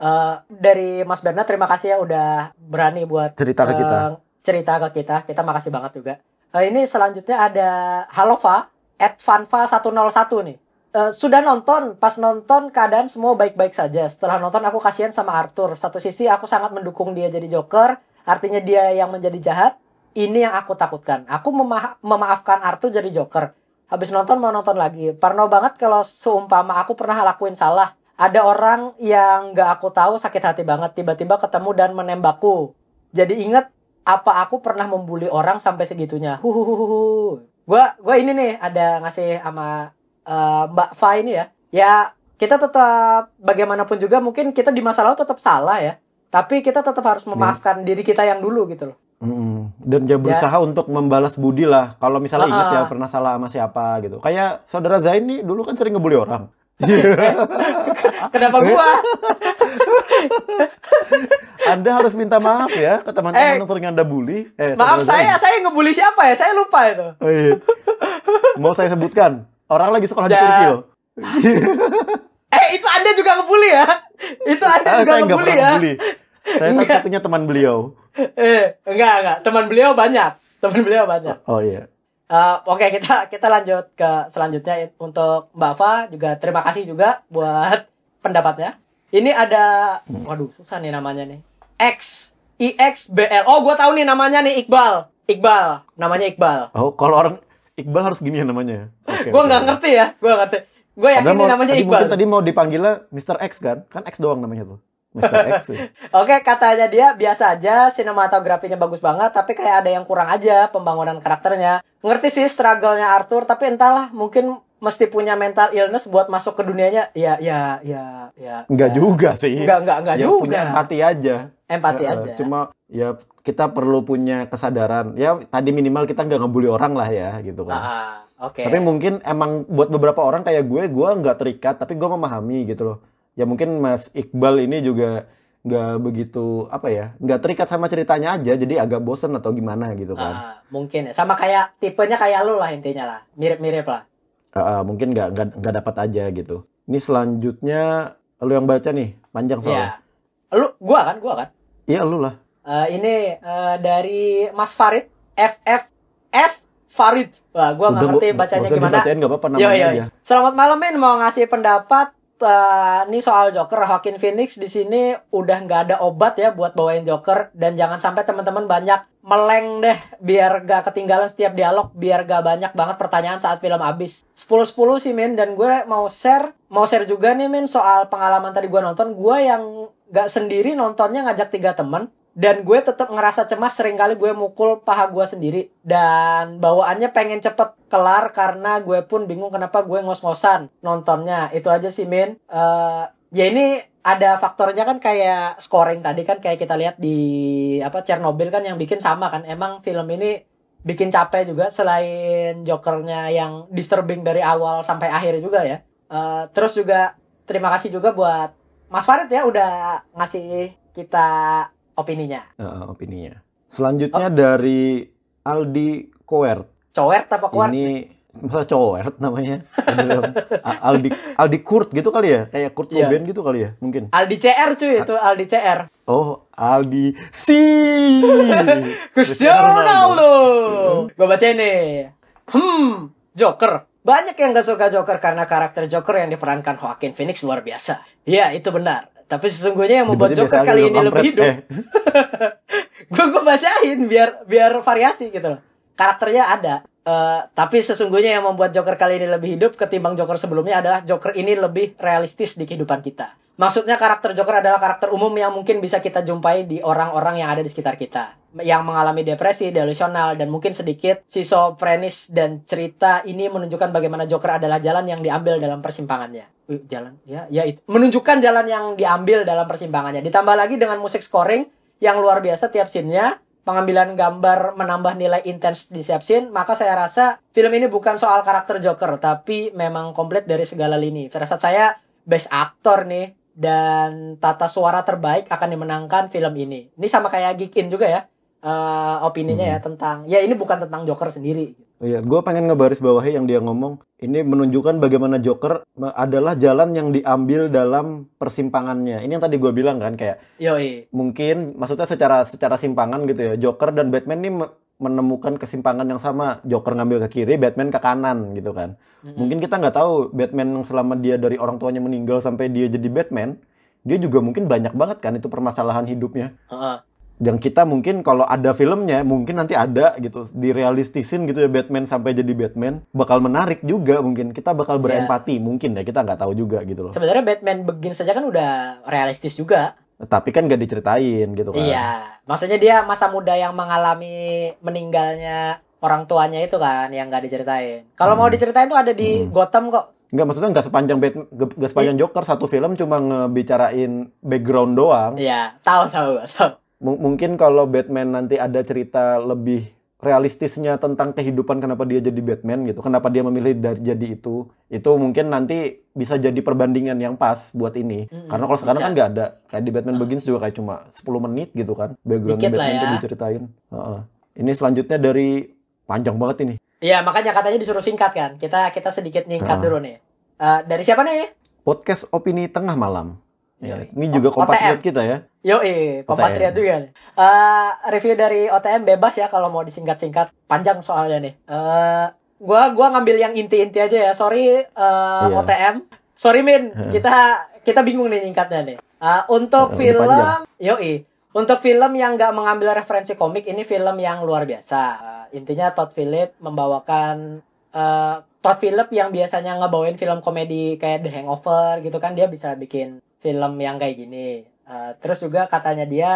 Eh, dari Mas Bernard terima kasih ya udah berani buat Cerita ke eh, kita. cerita ke kita. Kita makasih banget juga. Eh, ini selanjutnya ada Halova at Vanva 101 nih. Eh, sudah nonton, pas nonton keadaan semua baik-baik saja. Setelah nonton aku kasihan sama Arthur. Satu sisi aku sangat mendukung dia jadi Joker, artinya dia yang menjadi jahat. Ini yang aku takutkan. Aku mema- memaafkan Arthur jadi Joker. Habis nonton mau nonton lagi. Parno banget kalau seumpama aku pernah lakuin salah. Ada orang yang gak aku tahu sakit hati banget tiba-tiba ketemu dan menembakku. Jadi inget apa aku pernah membuli orang sampai segitunya. Huhuhuhu. Gua gua ini nih ada ngasih sama eh, Mbak Fa ini ya. Ya kita tetap bagaimanapun juga mungkin kita di masa lalu tetap salah ya. Tapi kita tetap harus memaafkan diri kita yang dulu gitu loh. Mm-mm. Dan dia berusaha untuk membalas budi lah. Kalau misalnya Ah, ingat ya ah. pernah salah sama siapa gitu. Kayak saudara Zain nih dulu kan sering ngebully orang. Kenapa gua? Anda harus minta maaf ya ke teman-teman Eh, yang sering Anda bully. Eh, Maaf Zain. saya, saya ngebully siapa ya? Saya lupa itu. Oh, iya. Mau saya sebutkan, orang lagi sekolah di Ya. Turki loh. Eh, itu Anda juga ngebully ya? Itu Anda Ah, juga saya ngebully ya? bully. Saya satu-satunya teman beliau. Eh, enggak, enggak. Teman beliau banyak. Teman beliau banyak. Oh iya. Eh, Oke, kita kita lanjut ke selanjutnya untuk Mbak Fa juga terima kasih juga buat pendapatnya. Ini ada, waduh susah nih namanya nih. X I X B L. Oh, gua tahu nih namanya nih Iqbal. Iqbal, namanya Iqbal. Oh, kalau orang Iqbal harus gini ya namanya. Oke. Gua oke. nggak ngerti ya, gua nggak ngerti. Gue yakin ini mau- namanya tadi Iqbal. Mungkin tadi mau dipanggilnya Mr. X kan? Kan X doang namanya tuh. Mr. X. ya. Oke, katanya dia biasa aja, sinematografinya bagus banget, tapi kayak ada yang kurang aja pembangunan karakternya. Ngerti sih struggle-nya Arthur, tapi entahlah, mungkin mesti punya mental illness buat masuk ke dunianya? Ya, ya, ya, ya. Enggak ya. juga sih. Enggak, enggak, enggak ya, juga. punya empati aja. Empati Heeh, aja. Cuma ya kita perlu punya kesadaran. Ya tadi minimal kita nggak ngebully orang lah ya gitu kan. Ah, oke. Tapi mungkin emang buat beberapa orang kayak gue, gue nggak terikat, tapi gue memahami gitu loh. Ya mungkin Mas Iqbal ini juga nggak begitu apa ya, nggak terikat sama ceritanya aja, jadi agak bosen atau gimana gitu kan. Ah, mungkin ya. Sama kayak tipenya kayak lu lah intinya lah. Mirip-mirip lah. Ah, mungkin nggak nggak nggak dapat aja gitu. Ini selanjutnya lu yang baca nih, panjang Iya. soalnya. Lu gua kan, gua kan. Iya lu lah. Eh, ini eh, dari Mas Farid FF F Farid. Wah, gua nggak ngerti bacanya usah gimana. dibacain, nggak apa-apa namanya yo, aja. Selamat malam men mau ngasih pendapat eh, ini soal Joker Joaquin Phoenix di sini udah nggak ada obat ya buat bawain Joker. Dan jangan sampai teman-teman banyak meleng deh biar gak ketinggalan setiap dialog biar gak banyak banget pertanyaan saat film habis. 10-10 sih men dan gue mau share mau share juga nih men soal pengalaman tadi gue nonton. Gue yang gak sendiri nontonnya ngajak tiga temen dan gue tetap ngerasa cemas sering kali gue mukul paha gue sendiri. Dan bawaannya pengen cepet kelar karena gue pun bingung kenapa gue ngos-ngosan nontonnya. Itu aja sih Min. Eh, ya ini ada faktornya kan kayak scoring tadi kan kayak kita lihat di apa Chernobyl kan yang bikin sama kan. Emang film ini bikin capek juga selain jokernya yang disturbing dari awal sampai akhir juga ya. Eh, terus juga terima kasih juga buat Mas Farid ya udah ngasih kita opininya Ah, opininya. Selanjutnya dari Aldi Koert. Coert apa kuat? Ini masa Coert namanya? Aldi Aldi Kurt gitu kali ya? Kayak Kurt. Cobain gitu kali ya? Mungkin. Aldi CR cuy itu Aldi CR. Oh, Aldi si. Cristiano Ronaldo. Gue baca ini. Hmm, Joker. Banyak yang gak suka Joker karena karakter Joker yang diperankan Joaquin Phoenix luar biasa. Ya, itu benar. Tapi sesungguhnya yang membuat Joker kali ini lebih hidup. Eh, gue gue bacain biar biar variasi gitu loh. Karakternya ada. Eh, tapi sesungguhnya yang membuat Joker kali ini lebih hidup ketimbang Joker sebelumnya adalah Joker ini lebih realistis di kehidupan kita. Maksudnya karakter Joker adalah karakter umum yang mungkin bisa kita jumpai di orang-orang yang ada di sekitar kita. Yang mengalami depresi, delusional, dan mungkin sedikit schizophrenic dan cerita ini menunjukkan bagaimana Joker adalah jalan yang diambil dalam persimpangannya. Wih, jalan, ya, ya itu. Menunjukkan jalan yang diambil dalam persimpangannya. Ditambah lagi dengan musik scoring yang luar biasa tiap scene-nya, pengambilan gambar menambah nilai intens di setiap scene, maka saya rasa film ini bukan soal karakter Joker, tapi memang komplit dari segala lini. Firasat saya best actor nih dan tata suara terbaik akan dimenangkan film ini. Ini sama kayak Geek In juga ya. eh, opininya ya tentang ya ini bukan tentang Joker sendiri. Iya, gue pengen ngebaris bawahi yang dia ngomong. Ini menunjukkan bagaimana Joker adalah jalan yang diambil dalam persimpangannya. Ini yang tadi gue bilang kan kayak Yoi. mungkin maksudnya secara secara simpangan gitu ya. Joker dan Batman ini me- menemukan kesimpangan yang sama. Joker ngambil ke kiri, Batman ke kanan gitu kan. Mungkin kita nggak tahu Batman yang selama dia dari orang tuanya meninggal sampai dia jadi Batman, dia juga mungkin banyak banget kan itu permasalahan hidupnya. Heeh. Dan kita mungkin kalau ada filmnya mungkin nanti ada gitu direalistisin gitu ya Batman sampai jadi Batman bakal menarik juga mungkin kita bakal Iya. berempati mungkin ya kita nggak tahu juga gitu loh. Sebenarnya Batman Begins saja kan udah realistis juga. Tapi kan nggak diceritain gitu kan. Iya, maksudnya dia masa muda yang mengalami meninggalnya orang tuanya itu kan yang nggak diceritain. Kalau Hmm. mau diceritain tuh ada di Gotham kok. Nggak maksudnya nggak sepanjang Batman nggak sepanjang Joker satu film cuma ngebicarain background doang. Iya, tahu tahu tahu. M- mungkin kalau Batman nanti ada cerita lebih realistisnya tentang kehidupan kenapa dia jadi Batman gitu, kenapa dia memilih dari jadi itu, itu mungkin nanti bisa jadi perbandingan yang pas buat ini. Mm-mm, Karena kalau sekarang bisa. kan nggak ada, kayak di Batman Begins juga kayak cuma 10 menit gitu kan, background Dikit Batman ya. tuh diceritain. Heeh. Ini selanjutnya dari panjang banget ini. Iya, makanya katanya disuruh singkat kan. Kita kita sedikit nyingkat Ah. dulu nih. Eh, dari siapa nih? Podcast opini tengah malam. Ya, ini juga kompatriot kita ya. Yo, eh, kompatriot juga. nih. Eh, review dari OTM bebas ya kalau mau disingkat-singkat. Panjang soalnya nih. Eh, gua gua ngambil yang inti-inti aja ya. Sorry eh, Iya. OTM. Sorry Min, kita kita bingung nih nyingkatnya nih. Eh, untuk Eh, ini film, panjang. yoi. Untuk film yang nggak mengambil referensi komik, ini film yang luar biasa. Eh, intinya Todd Phillips membawakan eh, Todd Phillips yang biasanya ngebawain film komedi kayak The Hangover gitu kan, dia bisa bikin film yang kayak gini. Eh, terus juga katanya dia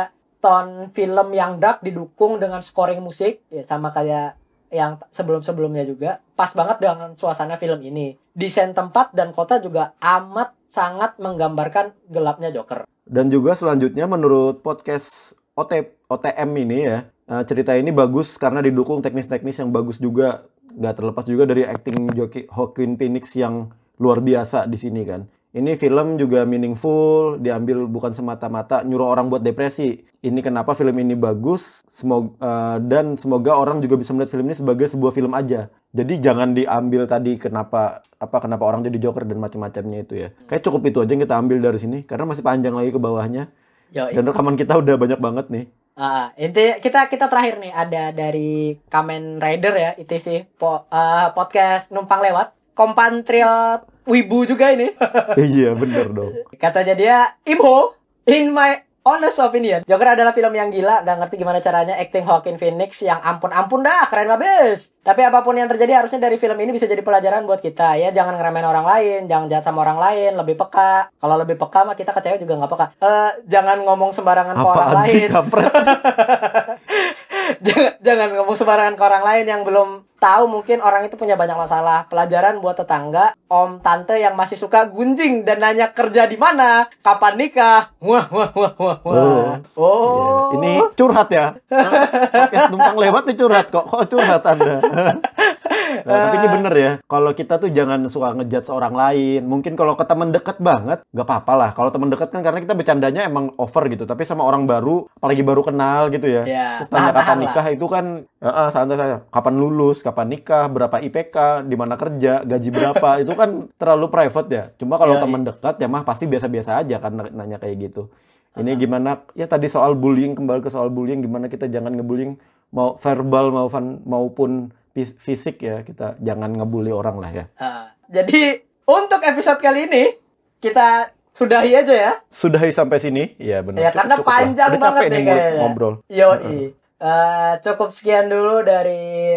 ton film yang dark didukung dengan scoring musik ya sama kayak yang sebelum-sebelumnya juga pas banget dengan suasana film ini. Desain tempat dan kota juga amat sangat menggambarkan gelapnya Joker. Dan juga selanjutnya menurut podcast OT, OTM ini ya, eh, cerita ini bagus karena didukung teknis-teknis yang bagus juga. Nggak terlepas juga dari acting Joaquin Phoenix yang luar biasa di sini kan. Ini film juga meaningful, diambil bukan semata-mata nyuruh orang buat depresi. Ini kenapa film ini bagus, semoga eh, dan semoga orang juga bisa melihat film ini sebagai sebuah film aja. Jadi jangan diambil tadi kenapa apa kenapa orang jadi Joker dan macam-macamnya itu ya. Kayak cukup itu aja yang kita ambil dari sini karena masih panjang lagi ke bawahnya. Yo, Dan rekaman kita udah banyak banget nih. Ah, inti kita kita terakhir nih ada dari Kamen Rider ya, itu sih po- ah, podcast numpang lewat. Kompatriot Wibu juga ini. iya bener dong. Katanya dia, Imho, in my honest opinion, Joker adalah film yang gila, gak ngerti gimana caranya acting Joaquin Phoenix yang ampun-ampun dah, keren babes. Tapi apa pun yang terjadi harusnya dari film ini bisa jadi pelajaran buat kita ya. Jangan ngeremehin orang lain, jangan jahat sama orang lain, lebih peka. Kalau lebih peka mah kita kecewa juga nggak peka. Eh, jangan ngomong sembarangan ke orang Apaan sih lain. jangan, jangan ngomong sembarangan ke orang lain yang belum tahu mungkin orang itu punya banyak masalah. Pelajaran buat tetangga, om tante yang masih suka gunjing dan nanya kerja di mana, kapan nikah. Wah wah wah wah wah. Oh. Oh. Iya, Ini curhat ya. Podcast numpang lewat nih curhat kok. Kok curhat Anda? Nah, tapi ini bener ya. Kalau kita tuh jangan suka ngejudge orang lain. Mungkin kalau ke teman dekat banget, nggak apa-apa lah. Kalau teman dekat kan karena kita bercandanya emang over gitu. Tapi sama orang baru, apalagi baru kenal gitu ya. Ya, Terus tanya kapan lah. nikah itu kan, ya, ah, santai saja. Kapan lulus, kapan nikah, berapa IPK, di mana kerja, gaji berapa. itu kan terlalu private ya. Cuma kalau Yoi. teman dekat ya mah pasti biasa-biasa aja kan nanya kayak gitu. Ini gimana ya tadi soal bullying kembali ke soal bullying gimana kita jangan ngebullying mau verbal maupun fisik ya kita jangan ngebully orang lah ya. Ah, jadi untuk episode kali ini kita sudahi aja ya. Sudahi sampai sini ya benar. Ya Cukup- karena cukup lah. panjang Udah banget nih kayaknya. ngobrol. Yoi. Eh, cukup sekian dulu dari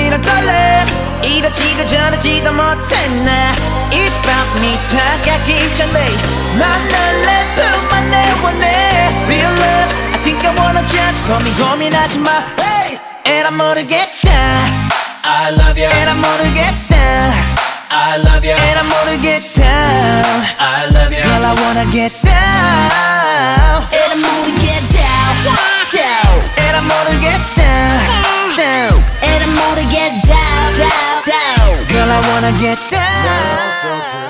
이런 떨림 이렇지도 저렇지도 못했네 이 밤이 다가기 전에 난널내 품만 내원해 Feel love I think I wanna just 고민 고민하지 마 hey! And I'm 모르겠다 I love you And I'm 모르겠다 I love you And I'm 모르겠다 I love you Girl I wanna get down And I'm 모르겠다 down And I'm 모르겠다 down And I'm gonna get down, down, down. Girl, I wanna get down. down, down, down.